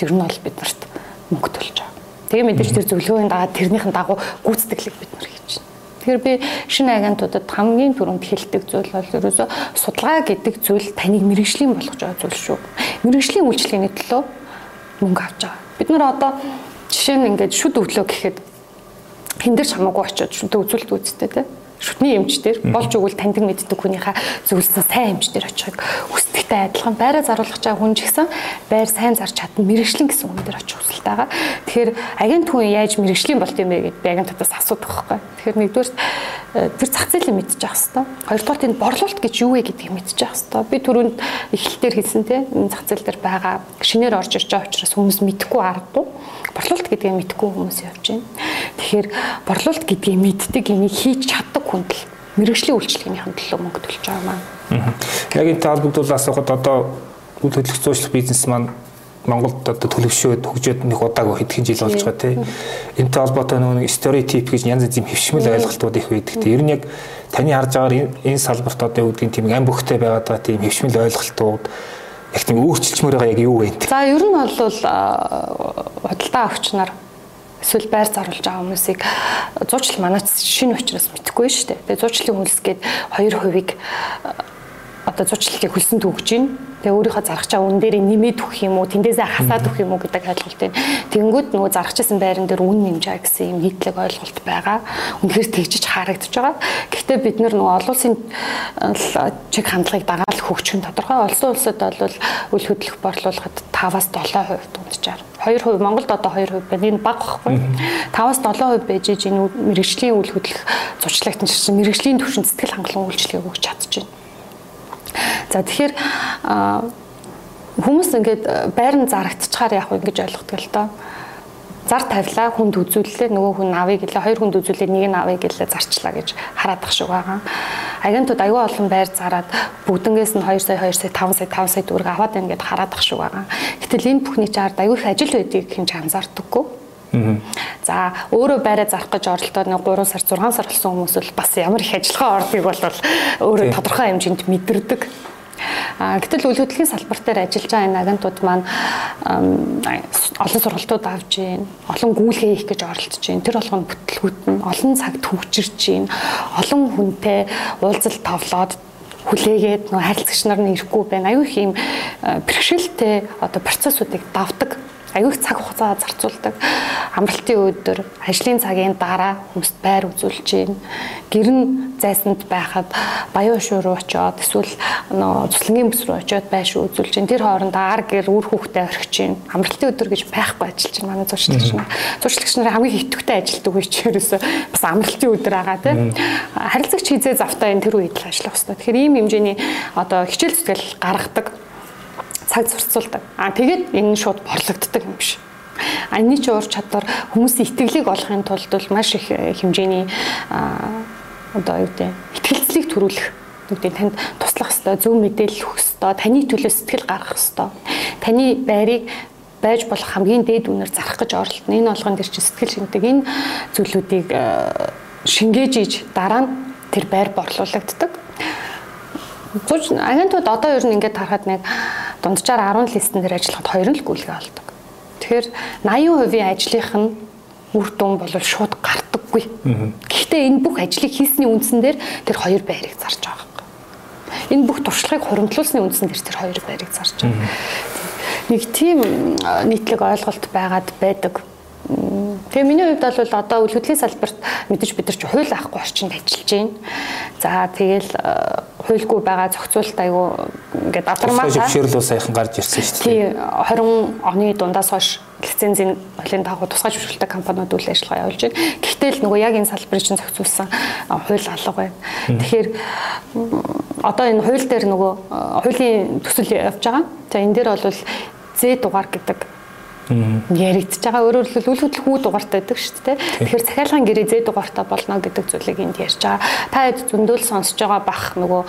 S3: ер нь бол биднэрт мөнгө төлж байгаа. Тэгээ мэдээж тэр зөвлөгөөний дагаад тэрнийхэн дагуу гүйцэтгэлийг бид нар хийж байна. Тэгэхээр би шинэ агентуудад хамгийн түрүүнд хэлдэг зүйл бол ерөөсө судалгаа гэдэг зүйл таныг мэрэгжлийн болгож байгаа зүйл шүү. Мэрэгжлийн үйлчлэгээний төлөө мөнгө авч байгаа. Бид нар одоо жишээ нь ингээд шүд өглөө гэхэд хин дээр ч хамаагүй очиод шүдэ үзүүлэлт үзтээ те шүтний эмч дээр болж өгвөл таньдаг мэддэг хүнийхээ зөвлөсөн сайн эмч дээр очихыг хүсдэгтэй адилхан байраа заруулах чаа хүн ч гэсэн байр сайн зарч чадна мэрэгчлэн гэсэн хүн дээр очих хүсэлтэй байгаа. Тэгэхээр агент хүн яаж мэрэгжлийн болт юм бэ гэд би агентудаас асуудаг байхгүй. Тэгэхээр нэгдүгээр э, тэр зах зээлийг мэдчих хэвээр. Хоёрдугаар энэ борлуулалт гэж юу вэ гэдгийг мэдчих хэвээр. Би түрүүнд эхлэлээр хэлсэн те энэ зах зээл дээр байгаа шинээр орж ирж байгаа учраас хүмүүс мэдэхгүй аргагүй. Борлуулалт гэдгийг мэдэхгүй хүмүүс явж байна. Тэгэхээр борлуулалт гэдгийг мэддэг энийг хийж чаддаг хүнд л мэрэгжлийн үйлчлэгнийхэн төлөө мөнгө төлж байгаа маань.
S2: Яг энэ талбарт асуухад одоо үйл хөдлөх зуучлах бизнес маань Монголд одоо төлөвшөөд хөгжөөд нэг удаагүй хэдхэн жил болж байгаа тийм. Энтэй холбоотой нөгөө стереотип гэж янз янзын хөвшмөл ойлголтууд их байдаг. Тэр нь яг таны харж байгаагаар энэ салбарт одоо юу гэдгийг тийм ам бөхтэй байгаад байгаа тийм хөвшмөл ойлголтууд яг тийм өөрчилчмөр байгаа яг юу вэ?
S3: За ер нь бол худалдаа авч нар эсвэл байр заруулж байгаа хүмүүсийг зуучлал манайч шинэ учраас мэдхгүй шүү дээ. Тэгээ зуучлалын хөлс гээд 2% одоо зуучлалыг хөлсөнд өгж гин. Тэгээ өөрийнхөө зарах чаа үн дээр нэмээд өгөх юм уу, тэндээсээ хасаад өгөх юм уу гэдэг ойлголт байна. Тэнгүүд нөгөө зарахчсан байран дээр үн нэмжээ гэсэн юм нийтлэг ойлголт байгаа. Үнэхээр тэгжиж харагдаж байгаа. Гэхдээ бид нар нөгөө олон улсын чиг хандлагыг дагаал хөгжих нь тодорхой. Олон улсад бол үл хөдлөх борлуулахад 5-аас 7% дунджаар. 2% Монголд одоо 2% байна. Энэ бага байхгүй. 5-аас 7% байж энэ мэрэгжлийн үйл хөдлөх зурчлагт нь мэрэгжлийн төвшин сэтгэл хангалуун үйлчлэгийг өгч чадчихжээ. За тэгэхээр хүмүүс ингээд байр нь зарагдчихаар яах вэ гэж ойлгодог л доо зар тавилаа хүнд үзүүллээ нөгөө хүн авъя гэлээ хоёр хүнд үзүүлээ нэг нь авъя гэлээ зарчлаа гэж хараад ах шиг байгаа. Агентууд аюу олон байр зараад бүгднгээс нь 2 сая 2 сая 5 сая 5 сая төгрөг аваад байна гэд хараад ах шиг байгаа. Гэтэл энэ бүхний чард аюу их ажил байдгийг хэмж анзаардаггүй. За өөрөө байраа зарах гэж оролдоод нэг 3 сар 6 сар болсон хүмүүс бол бас ямар их ажиллагаа ордгийг бол өөрөө тодорхой хэмжээнд мэдэрдэг. А гэтэл үйл хөдлөлийн салбар дээр ажиллаж байгаа энэ агентууд маань олон сургалтууд авж гин, олон гүйлгээ хийх гэж оролдож гин. Тэр болгоно бүтлгүүд нь олон цагт хөгжирч гин. Олон хүнтэй уулзалт товлоод хүлээгээд нөө харилцагч нар нь ирэхгүй байна. Аюу их юм бэрхшээлтэй одоо процессуудыг давдаг аюух цаг хугацаа зарцуулдаг. Амралтын өдөр, ажлын цагийн дараа хүмүүст байр үзүүлж гин. Гэр нь зайсанд байхад баян шуу руу очиод эсвэл нөө цуслангийн бүс рүү очиод байш үзүүлж гин. Тэр хооронд ар гэр үр хүүхдээ орхиж гин. Амралтын өдөр гэж байхгүй ажиллаж гин манай зурчлагч нар. Зурчлагч нар хамгийн хитвэтэй ажилтдаг үеч ерөөсөө бас амралтын өдөр байгаа тийм. Харилцагч хизээ завтаа энэ тэр үед л ажиллах хэрэгтэй. Тэгэхээр ийм хэмжээний одоо хичээл зүтгэл гаргадаг цаг зарцуулдаг. А тэгээд энэ шууд борлогддог юм биш. А энэ ч уур чадвар хүмүүсийн итгэлийг олохын тулд бол маш их э, хэмжээний одоо юу гэдэг итгэлцлийг төрүүлэх нүгдийн танд туслах хэвээр зөв мэдээлэл өгөх хэвээр таны төлөө сэтгэл гаргах хэвээр таны байрыг байж болох хамгийн дээд үнээр зарах гэж оролдоно. Энэ болгон дээр чи сэтгэл шиндэг энэ зүйлүүдийг э, шингээж иж дараа нь тэр байр борлуулагддаг. Зүж агентууд одоо ер нь ингээд харахад нэг дунджаар 10 листэн дээр ажиллахад 2 л гүйлгээ олдог. Тэгэхээр 80% ажлынх нь үр дүн бол шууд гардаггүй. Гэхдээ энэ бүх ажлыг хийсний үндсэн дээр тэр хоёр байрыг зарж байгаа юм. Энэ бүх туршлагыг хуримтлуулсны үндсэн дээр тэр хоёр байрыг зарж байгаа. Нэг тийм нийтлэг ойлголт байгаад байдаг. Тэгээ миний хувьд бол одоо үйл хөдлөлийн салбарт мэдээж бид нар ч хууль авахгүй орчинд ажиллаж байна. За тэгэл хуульгүй байгаа зохицуулалт айгу ингээд
S2: адармаа зөвшөөрөл бол саяхан гарч ирсэн шүү
S3: дээ. Тий 20 оны дундаас хойш лицензийн олын дагуу тусгай зөвшөөрөлтэй компаниуд үйл ажиллагаа явуулж байна. Гэхдээ л нөгөө яг энэ салбарыг чинь зохицуулсан хууль алга байна. Тэгэхээр одоо энэ хууль дээр нөгөө хуулийн төсөл явж байгаа. За энэ дээр бол З дугаар гэдэг яригдж байгаа. Өөрөөр хэлбэл үл хөдлөх үе дугаартай байдаг шүү дээ. Тэгэхээр захиалгын гэрээ зээ дугаартай болно гэдэг зүйлийг энд ярьж байгаа. Та хэд зөндөл сонсож байгаа бах нөгөө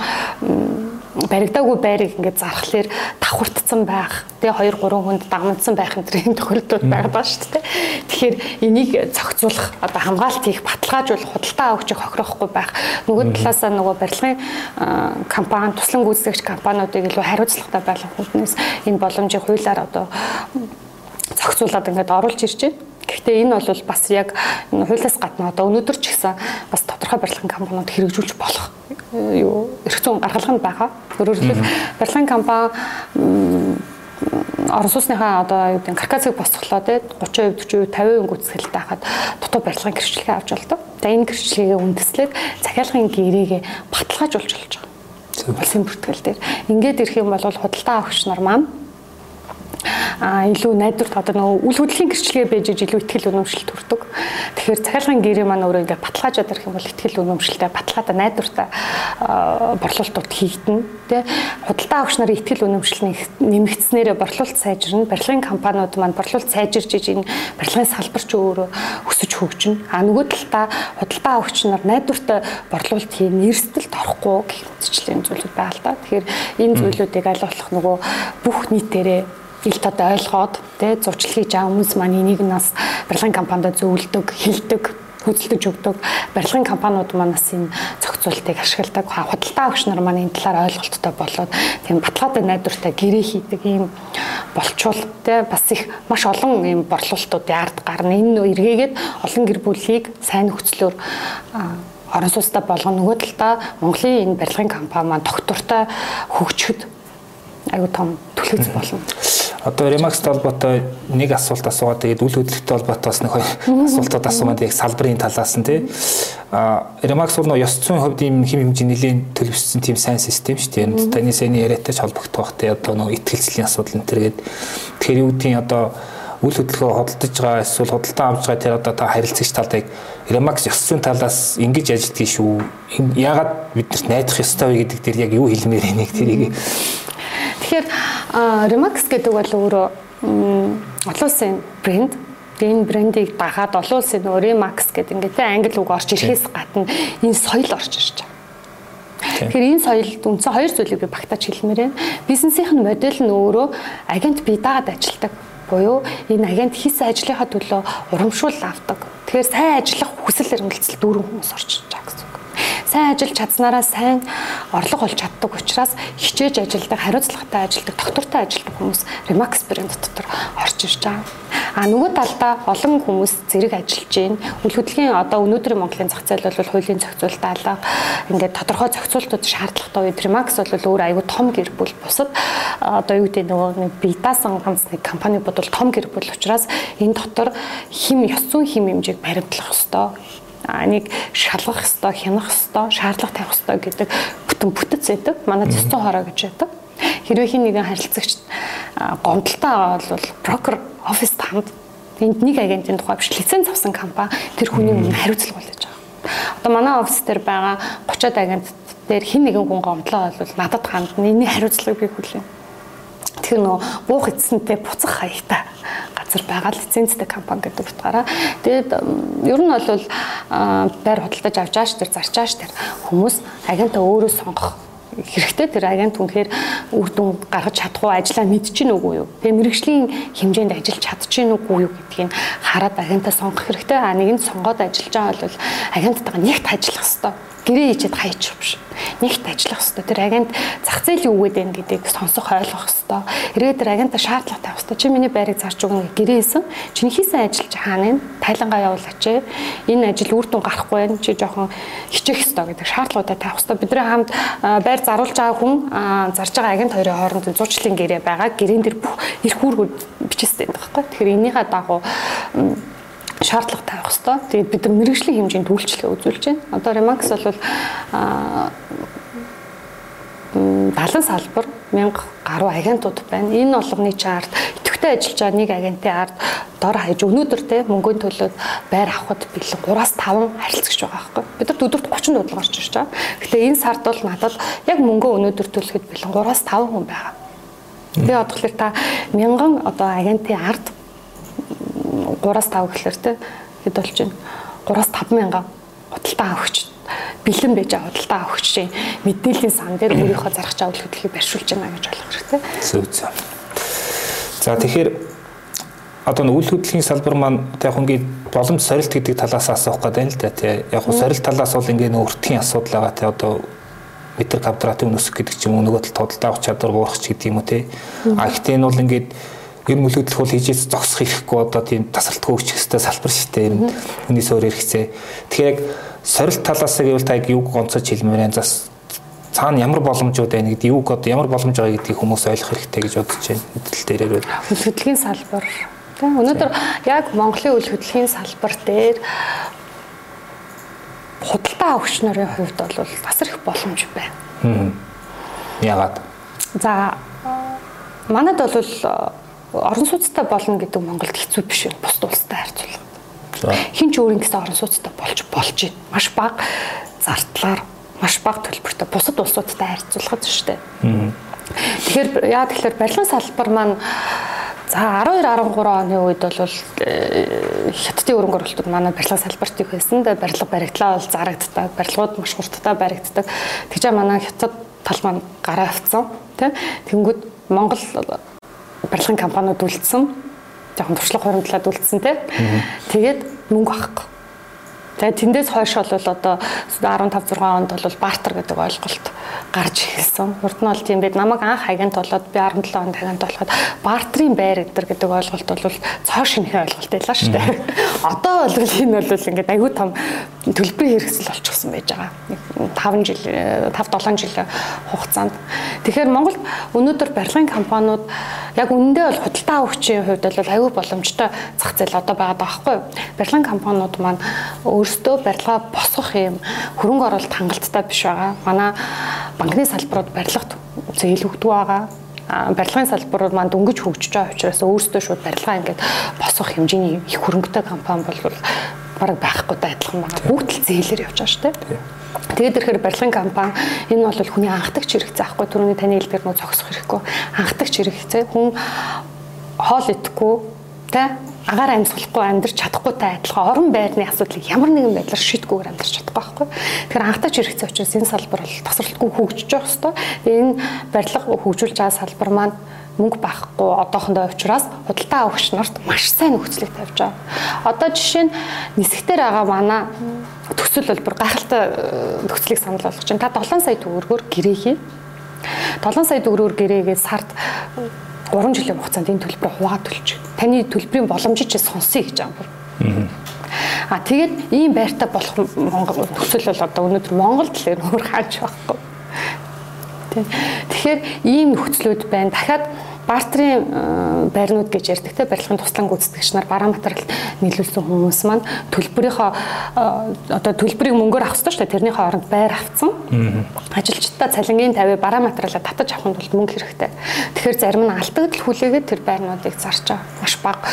S3: баригдаагүй байрыг ингээд зархлаар давхурдсан байх. Тэгээ 2 3 хүнд дагмандсан байх энэ төрлийн тохиолдлууд байгаа шүү дээ. Тэгэхээр энийг зохицуулах одоо хамгаалт хийх баталгаажуулах худалдаа авахчийг хохирохгүй байх. Нөгөө талаасаа нөгөө барилгын компани туслан гүйцэтгэгч компаниудыг илүү хариуцлагатай байлгах хүнээс энэ боломжийг хуулиар одоо зохицуулаад ингээд оруулж ирж байна. Гэхдээ энэ бол бас яг энэ хуулиас гадна одоо өнөөдөр ч гэсэн бас тодорхой барилгын компаниуд хэрэгжүүлж болох юу эрх зүйн гаргалганд байгаа. Өөрөөр хэлбэл барилгын компани орон сууцныхаа одоо юу гэдэг каркасыг босцоглоо те 30% 40% 50% гүйцэтгэлтэй хахад дутуу барилгын гэрчлэгээ авч болдог. За энэ гэрчлэгээ үндэслээд захиалгын гэрээгээ баталгаажуулж болж байгаа. Улсын бүртгэл дээр. Ингээд ирэх юм бол худалдаа авахч нар маань а илүү найдварт одоо нөгөө үл хөдлөлийн гэрчлэгээ байж илүү ихтгэл үнэмшил төрдөг. Тэгэхээр захиалгын гэрээ маань өөрөө ингээд баталгаажаад ирэх юм бол ихтгэл үнэмшилтэй баталгаатай найдвартай борлуулалтууд хийгдэнэ. Тэ худалдаа авагч нарын ихтгэл үнэмшил нэмэгдснээрээ борлуулалт сайжирна. Барилгын компаниуд маань борлуулалт сайжирж иж энэ барилгын салбар ч өөрөө өсөж хөгжинэ. А нөгөө талдаа худалдаа авагч нар найдвартай борлуулалт хийн эрсдэлд орохгүй гэх мэтчлэн зүйлүүд байгаа л да. Тэгэхээр энэ зүйлүүдийг аль болох нөгөө бүх нийтээрээ илт одоо ойлгоод тий зурчил хийж байгаа хүмүүс маань энийг нас барилгын компанид зөвлөдөг, хилдэг хөдөлтөж өгдөг барилгын компаниуд манаас энэ зохицуултыг ашигладаг худалдаа өгч нар маань энэ талаар ойлголттой болоод тийм баталгаатай найдвартай гэрээ хийдэг ийм болчвол те бас их маш олон ийм борлуулалтуудын ард гарна. Энэ эргээгээд олон гэр бүлийг сайн нөхцлөөр орон сууцтай болгоно. Нөгөө талдаа Монголын энэ барилгын компани маань доктортой хөгжөхөд аюу том түлхэж болно.
S2: Одоо Remax-тэй холбоотой нэг асуулт асуугаад тэгээд үл хөдлөлттэй холбоотой бас нэг хоёр асуултууд асуумад яг салбарын талаас нь тий. А Remax бол нөө ёс зүйн хувьд ийм хэм хэмжээ нэлийн төлөвшсөн тийм сайн систем шүү дээ. Таны сэний яриатай ч холбогдох бах тий одоо нөө ихтгэлцлийн асуудал энэ төргээд тэгэхээр юу гэдгийг одоо үл хөдлөлгөө хөдөлж байгаа эсвэл худалдаа авч байгаа тэр одоо та харилцагч талдыг Remax ёс зүйн талаас ингэж ажилладаг шүү. Яагаад биднэрт найдах ёстой вэ гэдэг дээр яг юу хэлмээр байна нэг тэрийг
S3: Тэгэхээр Remax гэдэг бол өөрөө олон улсын брэнд энэ брендийг дагаад олон улсын нөгөө Remax гэдэг ингээд англи үг орж ирэхээс гадна энэ соёл орж ирж байгаа. Тэгэхээр энэ соёлд үндсэн хоёр зүйлийг би багтааж хэлмээр байна. Бизнесийн модель нь өөрөө агент бие даагаад ажилдаг буюу энэ агент хийсэн ажлынхаа төлөө урамшуул авдаг. Тэгэхээр сайн ажиллах хүсэл эрмэлзэл дүүрэн хүмүүс орж ирж байгаа гэсэн сайн ажиллаж чадсанараа сайн орлого олж чаддаг учраас хичээж ажилладаг, хариуцлагатай ажилладаг, доктортой ажилладаг хүмүүс Remax брэнд дотор орж ирж байгаа. А нөгөө талдаа олон хүмүүс зэрэг ажиллаж байна. Үл хөдлөгийн одоо өнөөдрийн Монголын зах зээл бол хуулийн зохицуулалт алга ингээд тодорхой зохицуултууд шаардлагатай үед Remax бол өөр аюу том гэр бүл бусад одоо юу гэдэг нөгөө бие даасан ганц нэг компани бодвол том гэр бүл учраас энэ дотор хим ёс зүйн хим хэмжээг баримтлах ёстой нэг шалгах хэвээр хянах хэвээр шаардлага тавих хэвээр гэдэг бүтэн бүтэц байдаг. Манай зөстөн хороо гэж байдаг. Хэрвээ хин нэгэн харилцагч гомдолтой бол брокер офис танд энд нэг агентийн тухай биш лиценз авсан компани тэр хүний өмнө хариуцлага болж байгаа. Одоо манай офис дээр байгаа 30-аад агент дээр хин нэгэн хүн гомдлоо бол надад хандна. Энэний хариуцлагыг би хүлээн. Тэгэхээр нөө буух эцсэнтэй буцах хаягтай газар байгаа лицензтэй компани гэдэг утгаараа тэгээд ер нь бол байр худалдаж авч ааш тэр зарчааш тэр хүмүүс агентаа өөрөө сонгох хэрэгтэй тэр агент үнэхээр үр дүн гаргаж чадах уу ажлаа мэдчихэв үгүй юу. Тэгээ мэрэгжлийн хэмжээнд ажиллаж чадчихэв үгүй юу гэдгийг хараад агентаа сонгох хэрэгтэй. А нэгэнд сонгоод ажиллаж байгаа бол агенттайгаа нэгт ажиллах хэрэгтэй гэрээ хийчихэд хаячих биш. Нэгт ажиллах хэрэгтэй. Тэр агент зах зээл юу гэдэг нь гэдгийг сонсох ойлгох хэрэгтэй. Эргээд тэр агентаа шаардлага тавих хэрэгтэй. Чи миний байрыг зарч өгнө гэрээ хийсэн. Чиний хийсэн ажиллаж хаана нь тайлангаа явуулаач. Энэ ажил үр дүн гарахгүй байх. Чи жоохон хичээх хэрэгтэй гэдэг шаардлагуудаа тавих хэрэгтэй. Бидний хамт байр заруулж байгаа хүн зарж байгаа агент хоёрын хооронд зуучлалын гэрээ байгаа. Гэрээн дээр бүх эрх үүргүүд бичсэн байдаг байхгүй. Тэгэхээр энийхээ дагуу шаардлага тавих хэвээр. Тэгээд бид нар мэрэгжлийн хэмжээнд үйлчлэгээ үзүүлж байна. Одоо Remax бол аа балан салбар 1000 гаруй агентууд байна. Энэ олгоны чарт идэвхтэй ажиллаж байгаа нэг агентийн ард дор хаяж өнөөдөр те мөнгөний төлөөд байр авахд бэлэн 3-аас 5 харилцагч байгаа байхгүй. Бид нар өдөрт 30 дуудлага орж ирж байгаа. Гэхдээ энэ сард бол надад яг мөнгөө өнөөдөр төлөхөд бэлэн 3-аас 5 хүн байгаа. Тэгээ одоохлоор та мянган одоо агентийн ард 3-аас 5 гэхэлэр те хэд болж байна. 3-аас 5 мянган худалдаа авахч бэлэн байж байгаа худалдаа авахчийн мэдээллийн сан дээр өөрийнхөө зарах чавл хөдөлгөөийг барьшуулж байна гэж болох хэрэгтэй.
S2: Зөв зөв. За тэгэхээр одоо нэг үйл хөдлөлийн салбар маань яг ингээд боломж сорилт гэдэг талаас асуух гэдэг юм л да тий. Яг нь сорилт талаас бол ингээд өөртгийн асуудал байгаа тий одоо метр квадратын өнөсөх гэдэг ч юм уу нөгөө тал тодалдаа авах чадвар буурах ч гэдэг юм уу тий. А ихтэй нь бол ингээд нь хөдөлгөх бол хийжээс зогсох хэрэггүй одоо тийм тасралтгүй өгчих хэвээр салбар шигтэй ер нь хүний суур хэрэгцээ. Тэгэхээр яг сорилт талаас гэвэл та яг юуг гонцож хэлмээр зас цаана ямар боломжууд байна гэдэг юуг одоо ямар боломж байгаа гэдгийг хүмүүс ойлгох хэрэгтэй гэж бодож байна. Мэдлэл дээрээ бол
S3: хөдөлгөөний салбар. Тийм өнөөдөр яг Монголын үйл хөдлөлийн салбар дээр худалдаа авагч нарын хувьд бол бас их боломж байна.
S2: Яагаад?
S3: За манад бол орон сууцтай болно гэдэг Монголд хэцүү биш байна. Бусд улстай харьцуулахад. Хин ч өөрийн гэсэн орон сууцтай болж болж байна. Маш бага зардлаар, маш бага төлбөртэй бусад улсуудтай харьцуулахад шүү дээ. Тэгэхээр яа тэгэхээр барилгын салбар маань За 12 13 оны үед бол э, хятадын өрөнгө оруулалтууд манай барилга салбарт их байсан. Тэгээ барилга баригдлаа бол зарагддаг, барилгууд маш хурдтай баригддаг. Тэгж манай хятад тал маань гараа авцсан. Тэ? Тэнгүүд Монгол барилгын компаниуд үлдсэн. Жохон туршлага хуримтлаад үлдсэн те. Тэгээд мөнгө авахгүй. Тэгээд тэндээс хойш бол одоо 15 6 онд бол бартер гэдэг ойлголт гарч ирсэн. Урд нь бол тийм бид намайг анх агент болоод би 17 онд агент болоход бартерын байр гэдэг ойлголт бол цоо шинэхэн ойлголт байлаа шүү дээ. Одоо бол энэ бол ингээд аюу тум төлбөрийн хэрэгсэл болчихсон байж байгаа. 5 жил 5 7 жил хугацаанд. Тэгэхээр Монголд өнөөдөр барилгын компаниуд яг үнэндээ бол худалдаа авахчийн хувьд бол аюу боломжтой зах зээл одоо байгаа даахгүй. Барилгын компаниуд маань өөрсдөө барилгаа босгох юм хөрөнгө оруулалт хангалттай биш байгаа. Манай банкны салбарууд барилгад зээл өгдөг байгаа барилгын салбарууд маань дөнгөж хөгжиж байгаа учраас өөрсдөө шууд барилгаа ингээд босгох хэмжээний их хөрөнгөтэй компани бол бараг байхгүйтэй адилхан байгаа. Бүгд л зээлээр явж байгаа шүү дээ. Тэгээд ирэхээр барилгын компани энэ бол хүний анхдагч хэрэгцээ ахгүй түрүүний таны хэлдгээр нөө зогсох хэрэггүй. Анхдагч хэрэгцээ хүн хоол идэхгүй тэ агаар амьсгалахгүй амьдрч чадахгүйтай адилхан орон байрны асуудлыг ямар нэгэн байдлаар шийдгүүгээр амьдрч чадахгүй байхгүй. Тэгэхээр анхдагч хэрэгцээ учраас энэ салбар бол тасралтгүй хөгжиж хэвээр. Тэгээ энэ барилга хөгжүүлж байгаа салбар маань мөнгө байхгүй одоохондоо учраас худалдаа авагч нарт маш сайн нөхцөлийг тавьж байгаа. Одоо жишээ нь нисгтэр байгаа манай төсөл бол бүр гайхалтай э, нөхцөлийг санал болгож байна. Та 7 сая төгрөгөөр гэрээ хий. 7 сая төгрөгөөр гэрээгээ сард 3 жилийн хугацаанд энэ төлбөрөөр хуваа төлж. Таны төлбөрийн боломжийг ч сонсъё гэж байгаа юм. А тэгээд ийм байртай болох Монгол төсөл бол одоо өнөөдөр Монголд л өөр хааж байхгүй. Тэгэхээр ийм нөхцлүүд байна. Дахиад бартерын э, байрнууд гэж ярьдаг те барилгын туслан гүйцэтгэгч нар бараа материал нийлүүлсэн хүмүүс маань төлбөрийнхөө э, одоо төлбөрийг мөнгөөр авах хэрэгтэй шүү дээ. Тэрнийхээ оронд байр авцсан. Ажилчдаа цалингийн 50 бараа материалаа татаж авах нь бол мөнгө хэрэгтэй. Тэгэхээр зарим нь алдагдал хүлээгээд тэр байрнуудыг зарж байгаа маш бага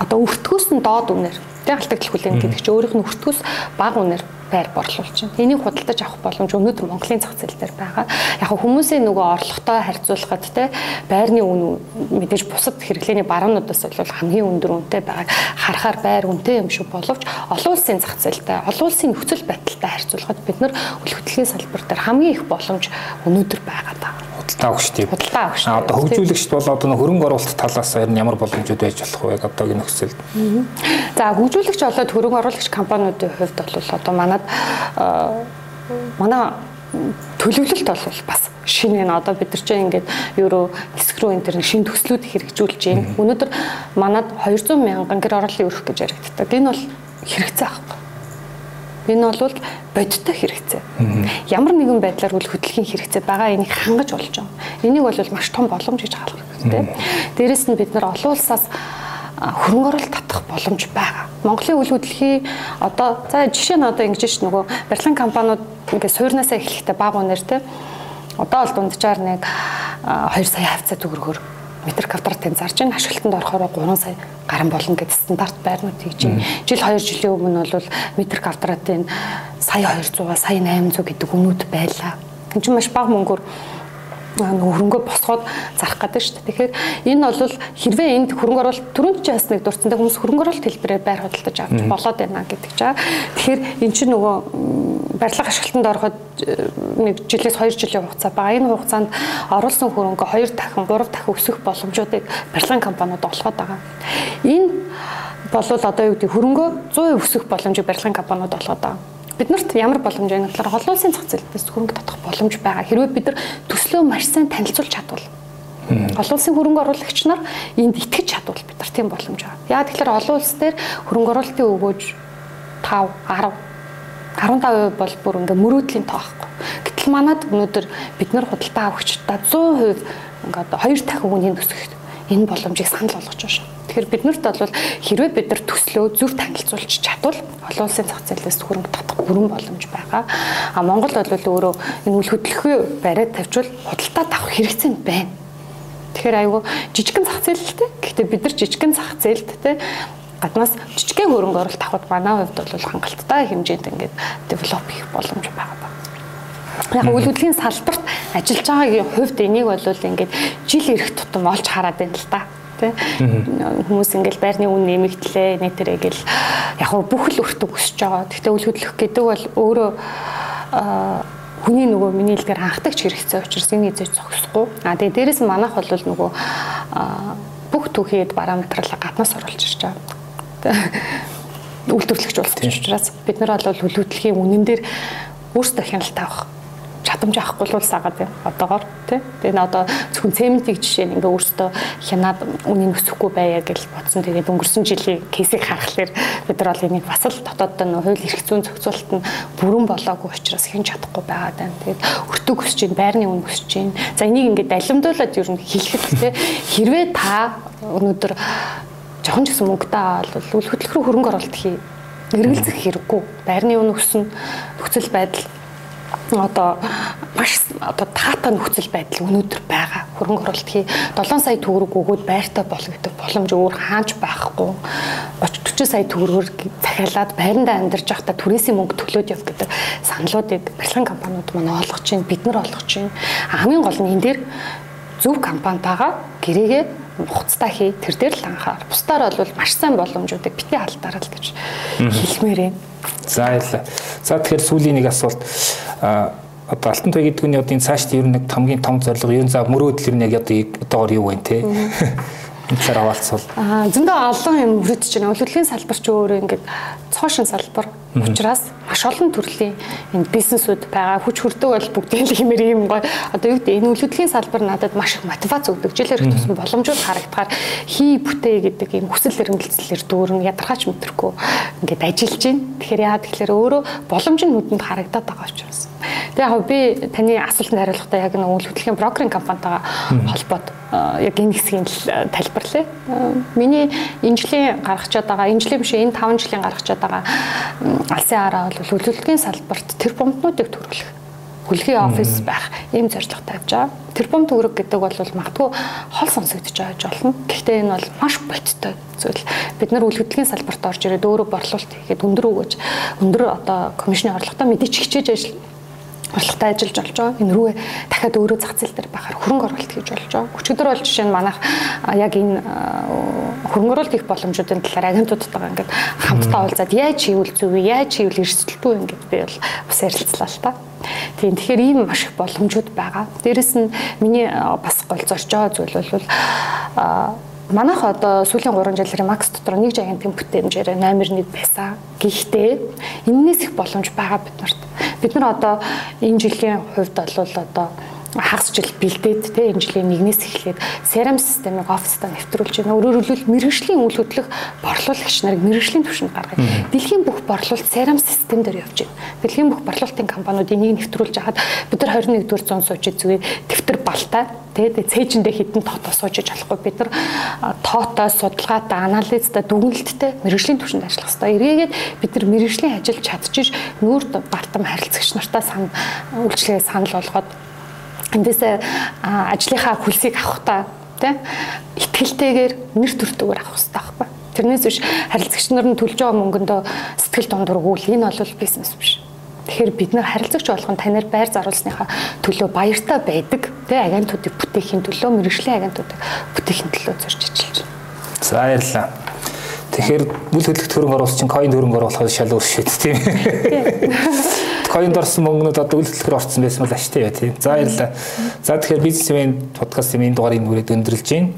S3: одоо өртгөөс нь доод үнээр. Тэг алдагдал хүлээн гэдэг чинь өөрийнх нь өртгөөс бага үнээр байр борлуулж байна. Энийг худалдаж авах боломж өнөөдөр Монголын зах зээл дээр байгаа. Яг хүмүүсийн нөгөө орлоготой харьцуулахад те байрны үн мэдээж бусад хэрэглээний баруунуудаас бол хамгийн өндөр үнэтэй байгааг харахаар байр үнэтэй юм шиг боловч олон улсын зах зээлтэй, олон улсын нөхцөл байдалтай харьцуулахад бид нар үл хөдлөлийн салбар дээр хамгийн их боломж өнөөдөр байгаа даа
S2: худалдаа өгч тийм.
S3: Худалдаа өгч.
S2: Одоо хөгжүүлэгчд бол одоо хөрөнгө оруулалт талаас нь ямар боломжууд байж болох вэ одоогийн нөхцөлд?
S3: За хөгжүүлэгч болоод хөрөнгө оруулагч компаниудын хувьд бол одоо манад манай төлөвлөлт бол бас шинэ энэ одоо бид нар чинь ингээд евро хэсэг рүү энэ төр шинэ төслүүд хэрэгжүүлж байна. Өнөөдөр манад 200 мянган гэр орлын өрөх гэж яригддаг. Энэ бол хэрэгцээ аахгүй. Энэ бол бодиттой хэрэгцээ. Ямар нэгэн байдлаар үл хөдлөхийн хэрэгцээ байгаа энийг хангаж болж байгаа. Энийг бол маш том боломж гэж харах хэрэгтэй. Дээрэс нь бид нар олон улсаас хөрөнгө оруулалт татах боломж байгаа. Монголын үл хөдлөлийн одоо за жишээ нь одоо ингэж ш нөгөө барилгын компаниуд ингээд суурнаасаа эхлэхдээ баг үнээр те одоо бол дунджаар нэг 2 сая хавцаа төгрөгөөр метр квадратын зарж ин ашиглалтанд орохоор 3 сая гарan болно гэдэг стандарт байрнууд хийж байна. Жил 2 жилийн өмнө бол метр квадратын сая 200 сая 800 гэдэг үнүүд байлаа. Энд чинь маш бага мөнгөөр нөгөө хөрөнгө босгоод зарах гэдэг шүү дээ. Тэгэхээр энэ бол хэрвээ энд хөрөнгө оруулалт түрүүнд чи бас нэг дурдсантай хүмүүс хөрөнгө оруулалт хэлбэрээр байр худалдаж авч болоод байна гэдэг чаа. Тэгэхээр эн чинь нөгөө барилга ашиглалтанд ороход нэг жилээс 2 жилийн хугацаа байгаа. Энэ хугацаанд оруулсан хөрөнгө 2 дахин 3 дахин өсөх боломжуудыг барилгын компаниуд олгоод байгаа. Энэ болвол одоо юу гэдэг хөрөнгө 100% өсөх боломжийг барилгын компаниуд олгоод байгаа биднэрт ямар боломж байна гэхээр олон улсын зах зээлээс хөрөнгө татах боломж байгаа. Хэрвээ бид нар төслөө маш сайн танилцуулж чадвал олон улсын хөрөнгө оруулагч нар энд итгэж чадвал бид нар тийм боломж байгаа. Яа тэгэхээр олон улс дээр хөрөнгө оруулалтын өгөөж 5 10 15% бол бүр ингээ мөрөөдлийн тоо байхгүй. Гэтэл манад өнөөдөр бид нар худалдаа авахчдаа 100% ингээд хоёр дахин үнийг төсөх энэ боломжийг санал болгож байна. Тэгэхээр биднэрт бол хэрвээ бид нар төслөө зөв танилцуулж чадвал олон улсын зах зээлээс хөрөнгө татах бүрэн боломж байгаа. А Монгол бол өөрөө энэ үл хөдлөхөө бариад тавьчвал худалдаа авах хэрэгцээ байна. Тэгэхээр айгүй жижигхэн зах зээлтэй. Гэхдээ бид нар жижигхэн зах зээлтэй гаднаас жижигхэн хөрөнгө оруулалт авахд манай хувьд бол хангалттай хэмжээнд ингээд девелоп хийх боломж байгаа яг үйл хөдлөлийн салбарт ажиллаж байгаагийн хувьд энийг бол ингээд жил ирэх тутам олж хараад байна л да тий хүмүүс ингээл байрны үн нэмэгдлээ нэтэрэ гэл яг бүх л өртөг өсөж байгаа. Гэхдээ үл хөдлөх гэдэг бол өөрөө хүний нөгөө миний хэлдгээр анхдагч хэрэгцээ учраас энийг зөж зогсохгүй. А тэгээ дээрэс нь манайх бол нөгөө бүх түүхийд параметрлаа гаднаас оруулж ирж байгаа. Үйлдвэрлэгч болсон учраас бид нар бол үл хөдлөхийн үнэн дээр өөрсдөө хяналт авах чадамж авахгүй л сагаад байна. Одоогоор тий. Тэгээ н одоо зөвхөн цементийг жишээ нь ингээ өөртөө хянаад үнийг өсөхгүй байя гэж бодсон. Тэгээд өнгөрсөн жилийн кейсийг харахаар бид нар бол энийг бас л дотооддоо нөө хууль эрх зүйн зохицуулалт нь бүрэн болоогүй учраас хэн чадахгүй байгаа даа. Тэгээд өртөг өсөж чинь байрны үн өсөж чинь. За энийг ингээ далимдуулаад ер нь хэлэхэд тий. Хэрвээ та өнөөдөр жохон ч гэсэн мөнгөтэй бол үл хөдлөх рүү хөрөнгө оруулалт хий эргэлзэх хэрэггүй. Байрны үн өснө, нөхцөл байдал одоо маш одоо таатай нөхцөл байдал өнөөдөр байгаа. Хөрөнгө оруулалт хий 7 сая төгрөг өгөөд байртай болно гэдэг боломж өөр хааж байхгүй. 30 40 сая төгрөгөөр захиалаад байранда амьдарч байхдаа түрээсийн мөнгө төлөөд яв гэдэг саналуудыг барилгын компаниуд маань олгож чинь бид нар олгож чинь хамгийн гол нь энэ дээр зөв компани байгаа гэрээгээ хуцтай хий тэр дээр л анхаар. Бусдаар бол маш сайн боломжуудыг бити алдаарай л гэж хэлмээр байна.
S2: За баярлалаа. За тэгэхээр сүүлийн нэг асуулт одоо алтан туй гэдэг нь одоо энэ цаашд ер нь нэг хамгийн том зорилго ер нь за мөрөөдөл ер нь яг одоо одоогор юу вэ те цаар аваалцвал
S3: аа зөндөө олон юм мөрөдж байна. Өлөглөлийн салбар ч өөрөө ингээд цоошин салбар учраас маш олон төрлийн энэ бизнесүүд байгаа. Хүч хүрдэг бол бүгдийн л хэмээр юм гой. Одоо юу гэдэг энэ өлөглөлийн салбар надад маш их мотивац өгдөг. Жилээр их тусан боломжууд харагдахаар хий бүтээ гэдэг ийм хүсэл эрмэлзлэр дүүрэн ядаргаач мэдрэхгүй ингээд ажиллаж байна. Тэгэхээр яа тэгэхээр өөрөө боломж нь нүдэнд харагдаад байгаа учраас. Тэгээ яг би таны асуултанд хариулахдаа яг нэг үйл хөдлөлийн брокеринг компанитайгаа холбоод яг энэ хэсгийн тайлбарлая. Миний энэ жилийн гаргачаад байгаа, энэ жилийн биш энэ 5 жилийн гаргачаад байгаа алсын араа бол үйл хөдлөлийн салбарт тэр бомбнуудыг төрүүлэх хүлгийн офис байх ийм зорилго тавьж байгаа. Тэрбум төгрөг гэдэг бол магадгүй хол сонсогдож байгаа болно. Гэхдээ энэ бол маш бодиттой зүйл. Бид нар үйл хөдлөлийн салбарт орж ирээд өөрөө борлуулалт хийгээд өндөр өгөөж өндөр одоо комиссны орлоготой мэдээж хичээж ажил орлоготой ажиллаж болж байгаа. Энэ рүүгээ дахиад өөрөө зах зээл дээр байхаар хөрөнгө оруулалт хийж болж байгаа. Өчигдөр бол жишээ нь манайх яг энэ хөрөнгө оруулалт хийх боломжуудын талаар агентуудтайгаа ингээд хамтдаа уулзаад яаж хийвэл зөв вэ? Яаж хийвэл эрсдэлгүй вэ ингээд би бол бас ярилцлаа л та. Тийм тэгэхээр ийм маш их боломжууд байгаа. Дээрэс нь миний бас голцоорч байгаа зүйл бол Манайх одоо сүүлийн 3 жилийн макс дотор нэг жагентын бүтээмжээр номер 1 байсан. Гэхдээ энэнээс их боломж байгаа бид нарт. Бид нар одоо энэ жилийн хувьд бол одоо хагас жил бэлдээд те энэ жилийн нэгнээс эхлээд CRM системийг оффистаа нэвтрүүлж байна. Өөрөөр хэлбэл мэрэгжлийн үйл хөдлөх борлуулагч нарыг мэрэгжлийн түвшинд гаргая. Дэлхийн бүх борлуулалт CRM систем дээр явж байна. Дэлхийн бүх борлуулалтын компаниуд энийг нэвтрүүлж хахад бид нар 21-р зуун суучид зүгээр дэвтэр балтай тэгээд цээжиндээ хідэн тоотоо суужиж болохгүй бид нар тоотой судалгаатай анализтай дүгнэлттэй мэрэгжлийн түвшинд ажиллах хэрэгтэй. Эргээгээд бид нар мэрэгжлийн ажил чадчих нүүр бартам харилцагч нартаа сан үйлчлэгээ санал болгоод эндээсээ ажлынхаа хөлсийг авахтаа тий итгэлтэйгээр нэр төртөгөр авах хэрэгтэй байхгүй. Тэрнээс биш харилцагч нар нь төлж байгаа мөнгөндөө сэтгэл дундургуул энэ бол бизнес биш. Тэгэхээр бид нар харилцагч болгон танаар байр заруулсныхаа төлөө баяртай байдаг. Тэ агентуудыг бүтээхийн төлөө мэрэгжлийн агентуудыг бүтээхийн төлөө зорж ажиллаж байна.
S2: За баярлалаа. Тэгэхээр бүл хөдлөлт хөрөнгө оруулалт чинь coin хөрөнгө оруулахыг шал өөр шийд тийм. Coin дорсон мөнгнүүд одоо үйл хөдлөлөөр орсон байсан бол ашигтай яа тийм. За баярлалаа. За тэгэхээр бизнесмен подкастын энэ дугаарыг нүрээд өндөрлж байна.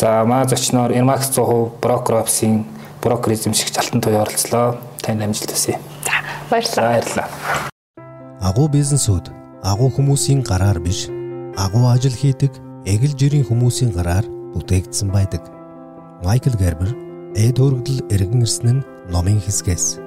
S2: За маа зочноор Ermax 100% брокер офисын брокер эзэмшигч Алтан Туяа оролцлоо. Танд амжилт хүсье.
S3: За баярлалаа.
S2: Баярлалаа.
S1: Агуу бизнесүүд агуу хүмүүсийн гараар биш, агуу ажил хийдэг, эгэл жирийн хүмүүсийн гараар бүтээгдсэн байдаг. Майкл Гербер, эд хөргөдөл эргэн ирсэн нь номын хэсгээс